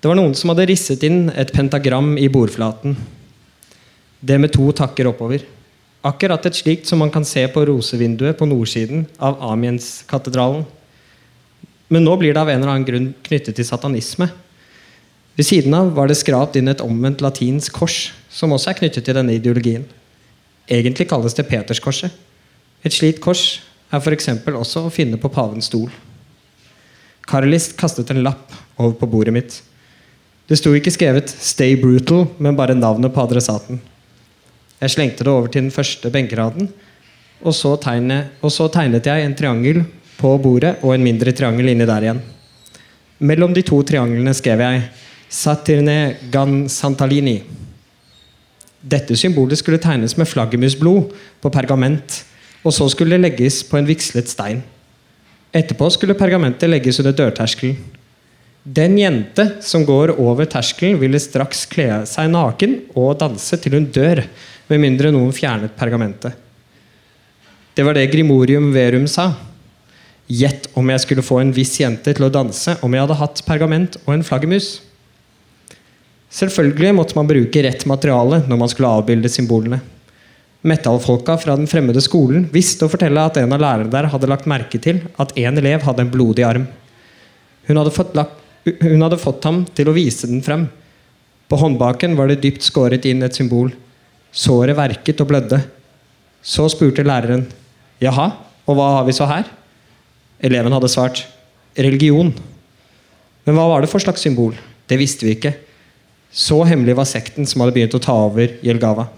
Det var noen som hadde risset inn et pentagram i bordflaten. Det med to takker oppover. Akkurat et slikt som man kan se på rosevinduet på nordsiden av Amiens-katedralen. Men nå blir det av en eller annen grunn knyttet til satanisme. Ved siden av var det skrapt inn et omvendt latinsk kors, som også er knyttet til denne ideologien. Egentlig kalles det Peterskorset. Et slikt kors er f.eks. også å finne på pavens stol. Karlist kastet en lapp over på bordet mitt. Det sto ikke skrevet 'Stay brutal', men bare navnet på adressaten. Jeg slengte det over til den første benkeraden, og så, tegne, og så tegnet jeg en triangel på bordet og en mindre triangel inni der igjen. Mellom de to trianglene skrev jeg Satirne gan santalini. Dette symbolet skulle tegnes med flaggermusblod på pergament, og så skulle det legges på en vigslet stein. Etterpå skulle pergamentet legges under dørterskelen. Den jente som går over terskelen, ville straks kle seg naken og danse til hun dør, med mindre noen fjernet pergamentet. Det var det Grimorium Verum sa. Gjett om jeg skulle få en viss jente til å danse om jeg hadde hatt pergament og en flaggermus. Selvfølgelig måtte man bruke rett materiale når man skulle avbilde symbolene. Metallfolka fra den fremmede skolen visste å fortelle at en av lærerne der hadde lagt merke til at en elev hadde en blodig arm. Hun hadde fått, lagt, hun hadde fått ham til å vise den frem. På håndbaken var det dypt skåret inn et symbol. Såret verket og blødde. Så spurte læreren Jaha, og hva har vi så her? Eleven hadde svart religion. Men hva var det for slags symbol? Det visste vi ikke. Så hemmelig var sekten som hadde begynt å ta over Jelgava.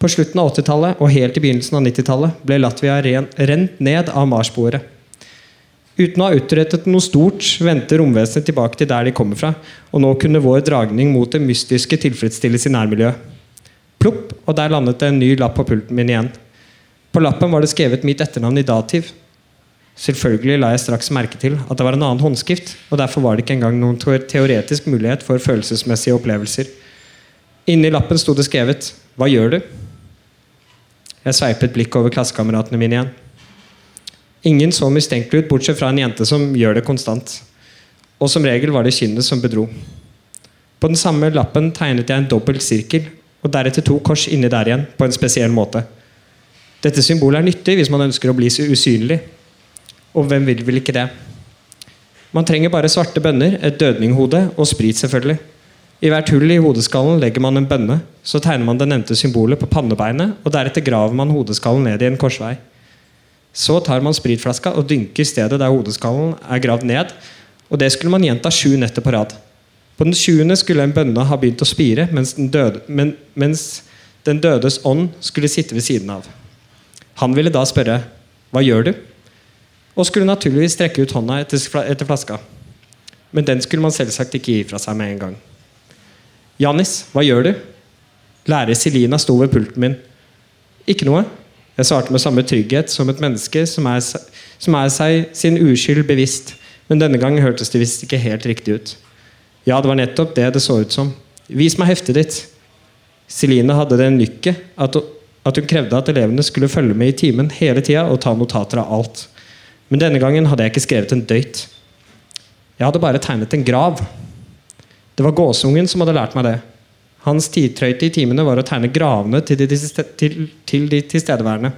På slutten av 80-tallet og helt i begynnelsen av 90-tallet ble Latvia rent ned av Mars-sporet. Uten å ha utrettet noe stort vendte romvesenet tilbake til der de kommer fra, og nå kunne vår dragning mot det mystiske tilfredsstilles i nærmiljøet. Plopp, og der landet det en ny lapp på pulten min igjen. På lappen var det skrevet mitt etternavn i dativ. Selvfølgelig la jeg straks merke til at det var en annen håndskrift, og derfor var det ikke engang noen teoretisk mulighet for følelsesmessige opplevelser. Inni lappen sto det skrevet 'Hva gjør du?' Jeg sveipet blikk over klassekameratene mine igjen. Ingen så mistenkelig ut, bortsett fra en jente som gjør det konstant. Og som regel var det kinnet som bedro. På den samme lappen tegnet jeg en dobbelt sirkel, og deretter to kors inni der igjen, på en spesiell måte. Dette symbolet er nyttig hvis man ønsker å bli så usynlig. Og hvem vil vel ikke det? Man trenger bare svarte bønner, et dødninghode og sprit, selvfølgelig. I hvert hull i hodeskallen legger man en bønne. Så tegner man det nevnte symbolet på pannebeinet, og deretter graver man hodeskallen ned i en korsvei. Så tar man spritflaska og dynker stedet der hodeskallen er gravd ned. Og det skulle man gjenta sju netter på rad. På den sjuende skulle en bønne ha begynt å spire, mens den, døde, men, mens den dødes ånd skulle sitte ved siden av. Han ville da spørre 'Hva gjør du?' og skulle naturligvis strekke ut hånda etter, etter flaska. Men den skulle man selvsagt ikke gi fra seg med en gang. 'Janis, hva gjør du?' Lærer Selina sto ved pulten min. 'Ikke noe.' Jeg svarte med samme trygghet som et menneske som er, som er seg sin uskyld bevisst. Men denne gang hørtes det visst ikke helt riktig ut. Ja, det var nettopp det det så ut som. Vis meg heftet ditt. Celine hadde det nykket at, at hun krevde at elevene skulle følge med i timen hele tida og ta notater av alt. Men denne gangen hadde jeg ikke skrevet en døyt. Jeg hadde bare tegnet en grav. Det var gåsungen som hadde lært meg det. Hans tidtrøyte i timene var å tegne gravene til de, til, til de tilstedeværende.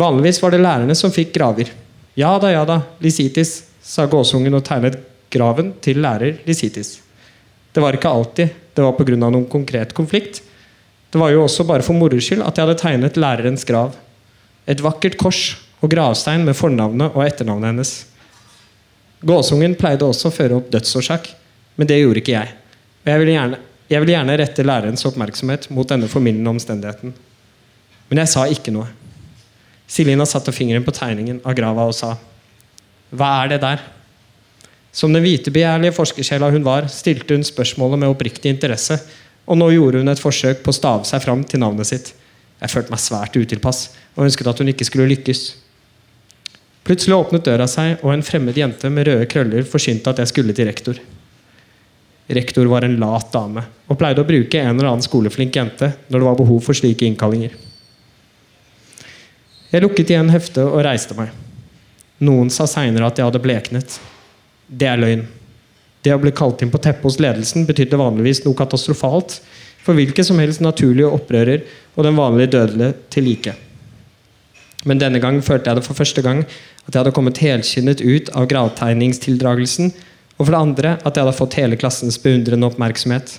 Vanligvis var det lærerne som fikk graver. Ja da, ja da, Lisitis, sa gåsungen og tegnet graven til lærer Lisitis. Det var ikke alltid det var pga. noen konkret konflikt. Det var jo også bare for moro skyld at jeg hadde tegnet lærerens grav. Et vakkert kors og gravstein med fornavnet og etternavnet hennes. Gåsungen pleide også å føre opp dødsårsak, men det gjorde ikke jeg. Og jeg ville gjerne, jeg vil gjerne rette lærerens oppmerksomhet mot denne formildende omstendigheten. Men jeg sa ikke noe. Silina satte fingeren på tegningen av grava og sa Hva er det der? Som den vitebegjærlige forskersjela hun var, stilte hun spørsmålet med oppriktig interesse, og nå gjorde hun et forsøk på å stave seg fram til navnet sitt. Jeg følte meg svært utilpass og ønsket at hun ikke skulle lykkes. Plutselig åpnet døra seg, og en fremmed jente med røde krøller forsynte at jeg skulle til rektor. Rektor var en lat dame og pleide å bruke en eller annen skoleflink jente når det var behov for slike innkallinger. Jeg lukket igjen heftet og reiste meg. Noen sa seinere at jeg hadde bleknet. Det er løgn. Det å bli kalt inn på teppet hos ledelsen betydde vanligvis noe katastrofalt for hvilken som helst naturlige opprører og den vanlige dødelige til like. Men denne gang følte jeg det for første gang at jeg hadde kommet helskinnet ut av gravtegningstildragelsen, og for det andre at jeg hadde fått hele klassens beundrende oppmerksomhet.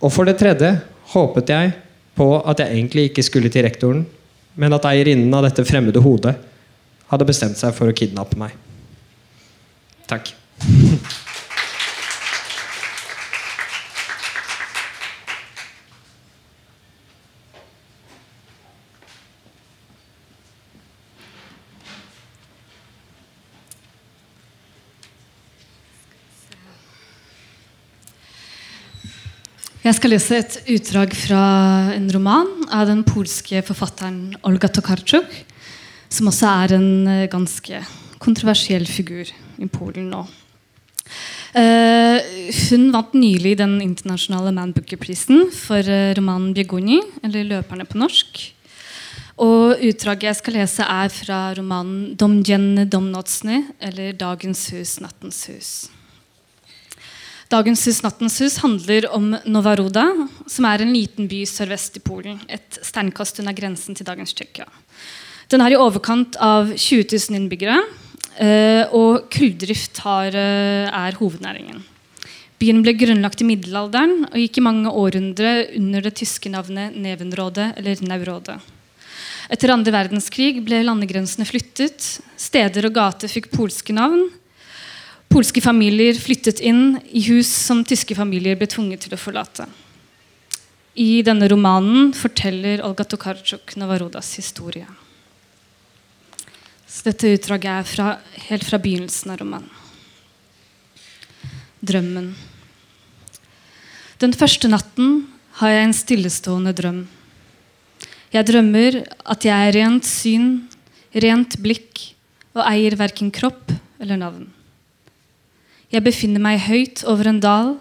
Og for det tredje håpet jeg på at jeg egentlig ikke skulle til rektoren, men at eierinnen av dette fremmede hodet hadde bestemt seg for å kidnappe meg. Takk. Jeg skal lese et utdrag fra en roman av den polske forfatteren Olga Tokarczuk, som også er en eh, ganske kontroversiell figur i Polen nå. Uh, hun vant nylig den internasjonale Man Booker-prisen for uh, romanen 'Biegoni', eller 'Løperne' på norsk. Og Utdraget jeg skal lese, er fra romanen 'Domdjenne domnotsny', eller 'Dagens hus, nattens hus'. Dagens hus, nattens hus handler om Novaroda, som er en liten by sørvest i Polen. Et steinkast unna grensen til dagens Tsjekkia. Den er i overkant av 20 000 innbyggere, eh, og kulldrift eh, er hovednæringen. Byen ble grunnlagt i middelalderen og gikk i mange århundrer under det tyske navnet Nevenrådet eller Naurådet. Etter andre verdenskrig ble landegrensene flyttet. Steder og gater fikk polske navn. Polske familier flyttet inn i hus som tyske familier ble tvunget til å forlate. I denne romanen forteller Olga Tokarczuk Novarodas historie. Så dette utdraget er fra, helt fra begynnelsen av romanen. Drømmen. Den første natten har jeg en stillestående drøm. Jeg drømmer at jeg er rent syn, rent blikk og eier verken kropp eller navn. Jeg befinner meg høyt over en dal,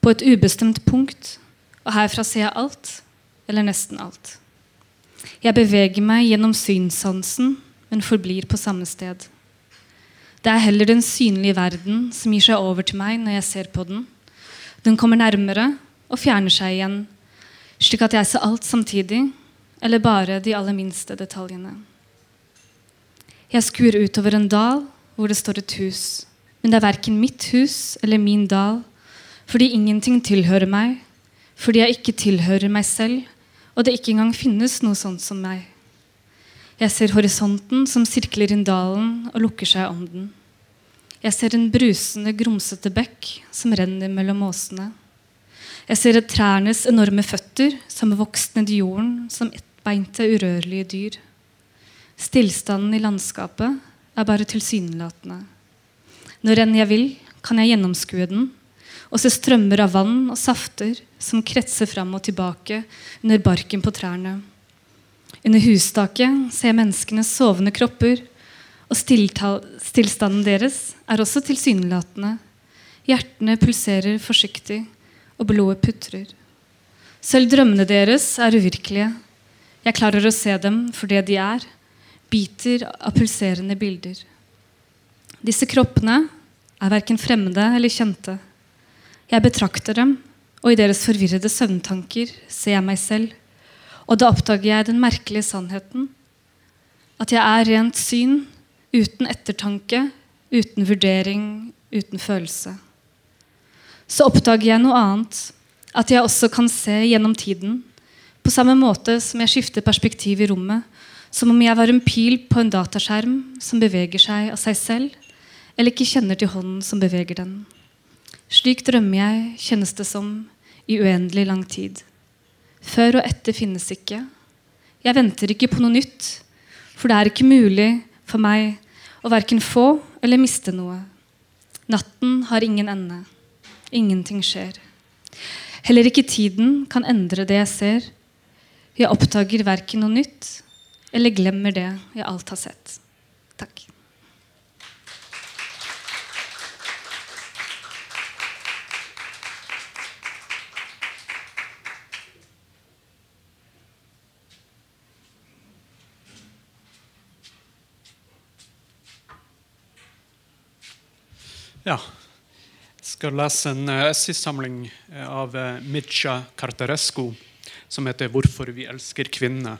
på et ubestemt punkt, og herfra ser jeg alt, eller nesten alt. Jeg beveger meg gjennom synssansen men forblir på samme sted. Det er heller den synlige verden som gir seg over til meg når jeg ser på den. Den kommer nærmere og fjerner seg igjen, slik at jeg ser alt samtidig, eller bare de aller minste detaljene. Jeg skuer utover en dal hvor det står et hus, men det er verken mitt hus eller min dal, fordi ingenting tilhører meg, fordi jeg ikke tilhører meg selv, og det ikke engang finnes noe sånt som meg. Jeg ser horisonten som sirkler inn dalen og lukker seg om den. Jeg ser en brusende, grumsete bekk som renner mellom åsene. Jeg ser trærnes enorme føtter som er vokst ned i jorden som ettbeinte, urørlige dyr. Stillstanden i landskapet er bare tilsynelatende. Når enn jeg vil, kan jeg gjennomskue den og se strømmer av vann og safter som kretser fram og tilbake under barken på trærne. Under hustaket ser jeg menneskenes sovende kropper, og stillstanden deres er også tilsynelatende. Hjertene pulserer forsiktig, og blodet putrer. Selv drømmene deres er uvirkelige. Jeg klarer å se dem for det de er, biter av pulserende bilder. Disse kroppene er verken fremmede eller kjente. Jeg betrakter dem, og i deres forvirrede søvntanker ser jeg meg selv. Og da oppdager jeg den merkelige sannheten. At jeg er rent syn, uten ettertanke, uten vurdering, uten følelse. Så oppdager jeg noe annet. At jeg også kan se gjennom tiden. På samme måte som jeg skifter perspektiv i rommet. Som om jeg var en pil på en dataskjerm som beveger seg av seg selv, eller ikke kjenner til hånden som beveger den. Slik drømmer jeg, kjennes det som, i uendelig lang tid. Før og etter finnes ikke. Jeg venter ikke på noe nytt, for det er ikke mulig for meg å verken få eller miste noe. Natten har ingen ende. Ingenting skjer. Heller ikke tiden kan endre det jeg ser. Jeg oppdager verken noe nytt eller glemmer det jeg alt har sett. Takk. Ja. Jeg skal lese en essaysamling eh, av Mitja Mircea som heter 'Hvorfor vi elsker kvinner'.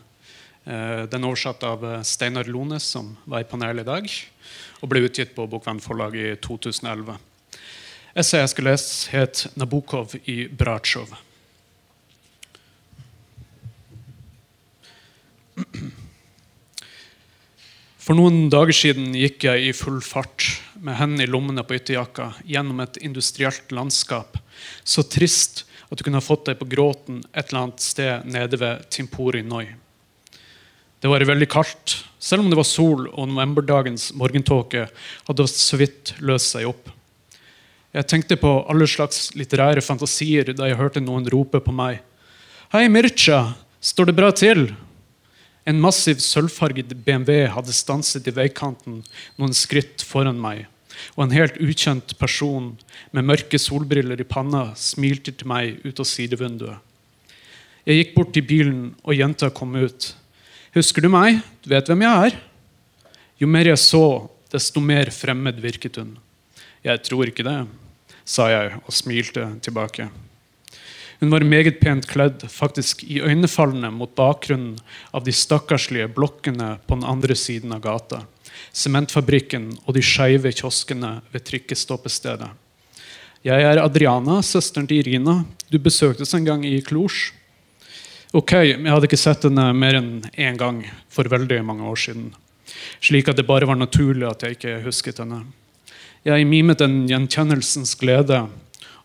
Uh, den er oversatt av Steinar Lone, som var i panelet i dag, og ble utgitt på Bokvenn forlag i 2011. Essayet jeg skal lese, het 'Nabokov i Bratsjov'. For noen dager siden gikk jeg i full fart med hendene i lommene på ytterjakka gjennom et industrielt landskap, så trist at du kunne ha fått deg på gråten et eller annet sted nede ved Timpori Noi. Det var veldig kaldt, selv om det var sol og novemberdagens morgentåke hadde så vidt løst seg opp. Jeg tenkte på alle slags litterære fantasier da jeg hørte noen rope på meg. Hei, Mircha, står det bra til? En massiv sølvfarget BMW hadde stanset i veikanten noen skritt foran meg, og en helt ukjent person med mørke solbriller i panna smilte til meg ut av sidevinduet. Jeg gikk bort til bilen, og jenta kom ut. Husker du meg? Du vet hvem jeg er? Jo mer jeg så, desto mer fremmed virket hun. Jeg tror ikke det, sa jeg og smilte tilbake. Hun var meget pent kledd, faktisk iøynefallende mot bakgrunnen av de stakkarslige blokkene på den andre siden av gata, sementfabrikken og de skeive kioskene ved trikkestoppestedet. Jeg er Adriana, søsteren til Irina. Du besøkte oss en gang i Klosj. Ok, jeg hadde ikke sett henne mer enn én gang for veldig mange år siden. Slik at det bare var naturlig at jeg ikke husket henne. Jeg mimet en gjenkjennelsens glede,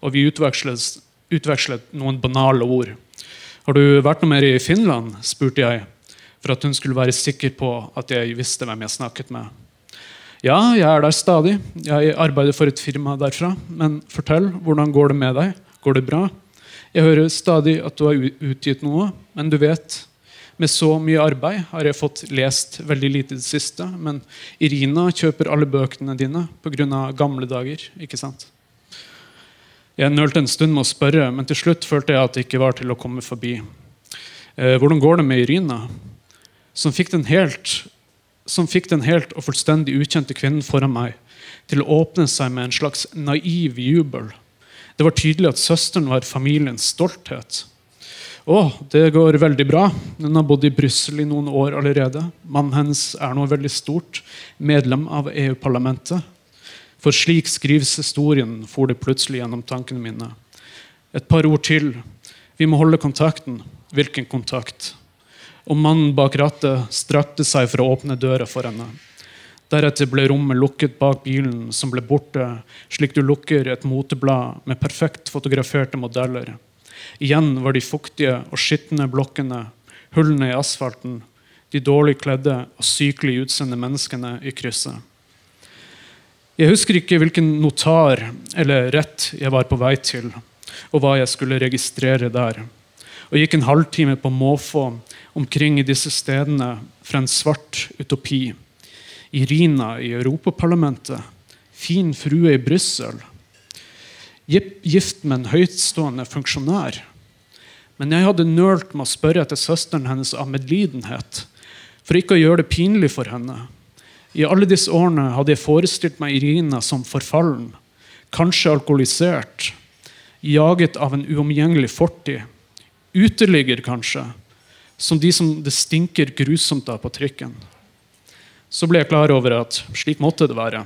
og vi utvekslet noen banale ord. Har du vært noe mer i Finland? spurte jeg, for at hun skulle være sikker på at jeg visste hvem jeg snakket med. Ja, jeg er der stadig. Jeg arbeider for et firma derfra. Men fortell, hvordan går det med deg? Går det bra? Jeg hører stadig at du har utgitt noe, men du vet med så mye arbeid har jeg fått lest veldig lite i det siste. Men Irina kjøper alle bøkene dine pga. gamle dager. ikke sant? Jeg nølte en stund med å spørre, men til slutt følte jeg at det ikke var til å komme forbi. Eh, hvordan går det med Irina? Som fikk, den helt, som fikk den helt og fullstendig ukjente kvinnen foran meg til å åpne seg med en slags naiv jubel. Det var tydelig at søsteren var familiens stolthet. Å, det går veldig bra. Hun har bodd i Brussel i noen år allerede. Mannen hennes er nå veldig stort, medlem av EU-parlamentet. For slik skrives historien, for det plutselig gjennom tankene mine. Et par ord til. Vi må holde kontakten. Hvilken kontakt? Og mannen bak rattet strakte seg for å åpne døra for henne. Deretter ble rommet lukket bak bilen, som ble borte, slik du lukker et moteblad med perfekt fotograferte modeller. Igjen var de fuktige og skitne blokkene, hullene i asfalten, de dårlig kledde og sykelig utseende menneskene i krysset. Jeg husker ikke hvilken notar eller rett jeg var på vei til, og hva jeg skulle registrere der, og gikk en halvtime på måfå omkring i disse stedene fra en svart utopi. Irina i Europaparlamentet, fin frue i Brussel, gift med en høytstående funksjonær. Men jeg hadde nølt med å spørre etter søsteren hennes av medlidenhet, for ikke å gjøre det pinlig for henne. I alle disse årene hadde jeg forestilt meg Irina som forfallen, kanskje alkoholisert, jaget av en uomgjengelig fortid. Uteligger, kanskje, som de som det stinker grusomt av på trykken. Så ble jeg klar over at slik måtte det være.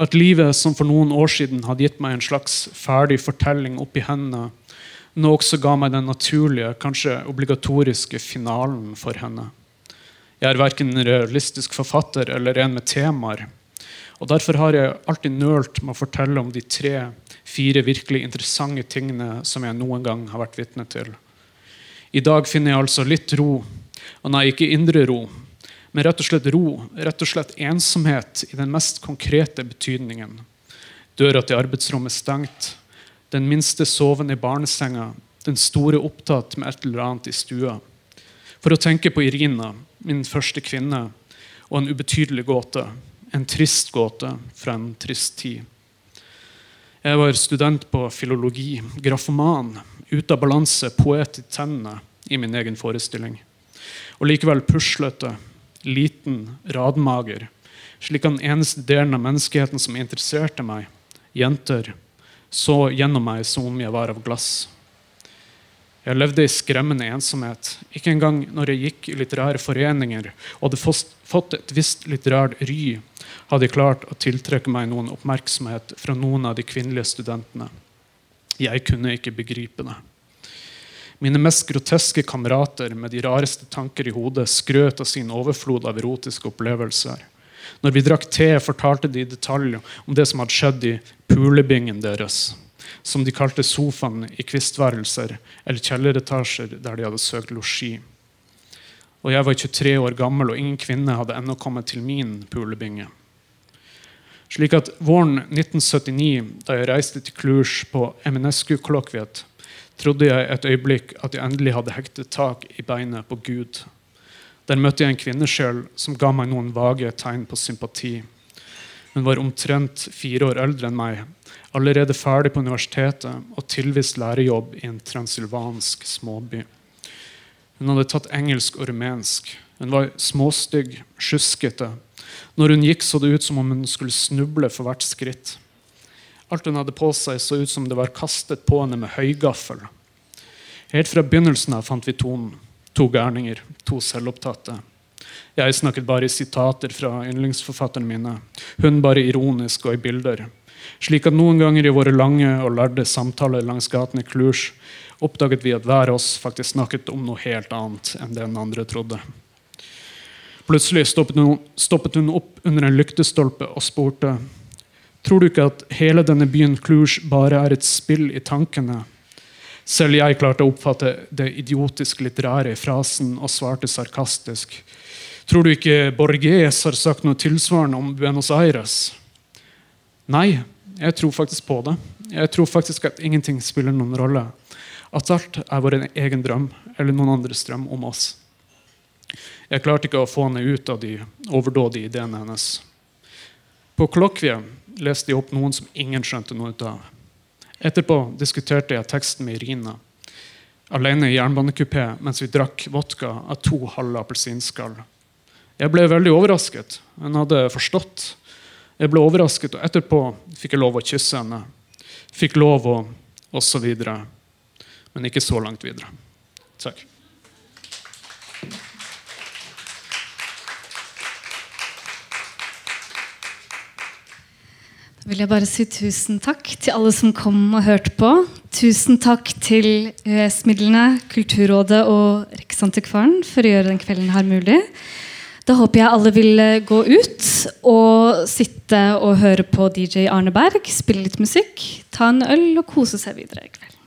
At livet som for noen år siden hadde gitt meg en slags ferdig fortelling oppi hendene, nå også ga meg den naturlige, kanskje obligatoriske finalen for henne. Jeg er verken en realistisk forfatter eller en med temaer. Og Derfor har jeg alltid nølt med å fortelle om de tre-fire virkelig interessante tingene som jeg noen gang har vært vitne til. I dag finner jeg altså litt ro. Og nei, ikke indre ro, men rett og slett ro. Rett og slett ensomhet i den mest konkrete betydningen. Døra til arbeidsrommet stengt. Den minste sovende i barnesenga, den store opptatt med et eller annet i stua. For å tenke på Irina, min første kvinne, og en ubetydelig gåte. En trist gåte fra en trist tid. Jeg var student på filologi, grafoman, ute av balanse, poet i tennene i min egen forestilling. Og likevel puslete, liten, radmager, slik at den eneste delen av menneskeheten som interesserte meg, jenter, så gjennom meg som om jeg var av glass. Jeg levde i skremmende ensomhet. Ikke engang når jeg gikk i litterære foreninger og hadde fått et visst litterært ry, hadde jeg klart å tiltrekke meg noen oppmerksomhet fra noen av de kvinnelige studentene. Jeg kunne ikke begripe det. Mine mest groteske kamerater med de rareste tanker i hodet skrøt av sin overflod av erotiske opplevelser. Når vi drakk te, fortalte de i detalj om det som hadde skjedd i pulebingen deres, som de kalte sofaen i kvistværelser eller kjelleretasjer der de hadde søkt losji. Og jeg var 23 år gammel, og ingen kvinne hadde ennå kommet til min pulebinge. Slik at våren 1979, da jeg reiste til Cluj på MNSQ-kollokviet, trodde jeg et øyeblikk at jeg endelig hadde hektet tak i beinet på Gud. Der møtte jeg en kvinnesjel som ga meg noen vage tegn på sympati. Hun var omtrent fire år eldre enn meg, allerede ferdig på universitetet og tilvist lærerjobb i en transilvansk småby. Hun hadde tatt engelsk og rumensk. Hun var småstygg, sjuskete. Når hun gikk, så det ut som om hun skulle snuble for hvert skritt. Alt hun hadde på seg, så ut som det var kastet på henne med høygaffel. Helt fra begynnelsen av fant vi tonen. To gærninger, to selvopptatte. Jeg snakket bare i sitater fra yndlingsforfatterne mine. Hun bare ironisk og i bilder. Slik at noen ganger i våre lange og lærde samtaler langs gaten i Cluj oppdaget vi at hver av oss faktisk snakket om noe helt annet enn det den andre trodde. Plutselig stoppet hun, stoppet hun opp under en lyktestolpe og spurte Tror du ikke at hele denne byen Cluj bare er et spill i tankene? Selv jeg klarte å oppfatte det idiotisk litterære i frasen og svarte sarkastisk. Tror du ikke Borges har sagt noe tilsvarende om Buenos Aires? Nei, jeg tror faktisk på det. Jeg tror faktisk at ingenting spiller noen rolle. At alt er vår egen drøm eller noen andres drøm om oss. Jeg klarte ikke å få henne ut av de overdådige ideene hennes. På kollokviet leste jeg opp noen som ingen skjønte noe av. Etterpå diskuterte jeg teksten med Irina. Alene i jernbanekupé mens vi drakk vodka av to halve appelsinskall. Jeg ble veldig overrasket. Hun hadde forstått. Jeg ble overrasket, og etterpå fikk jeg lov å kysse henne. Fikk lov å og så videre. Men ikke så langt videre. Takk. Vil jeg bare si tusen takk til alle som kom og hørte på. Tusen takk til EØS-midlene, Kulturrådet og Riksantikvaren for å gjøre den kvelden her mulig. Da håper jeg alle vil eh, gå ut og sitte og høre på DJ Arne Berg, spille litt musikk, ta en øl og kose seg videre i kveld.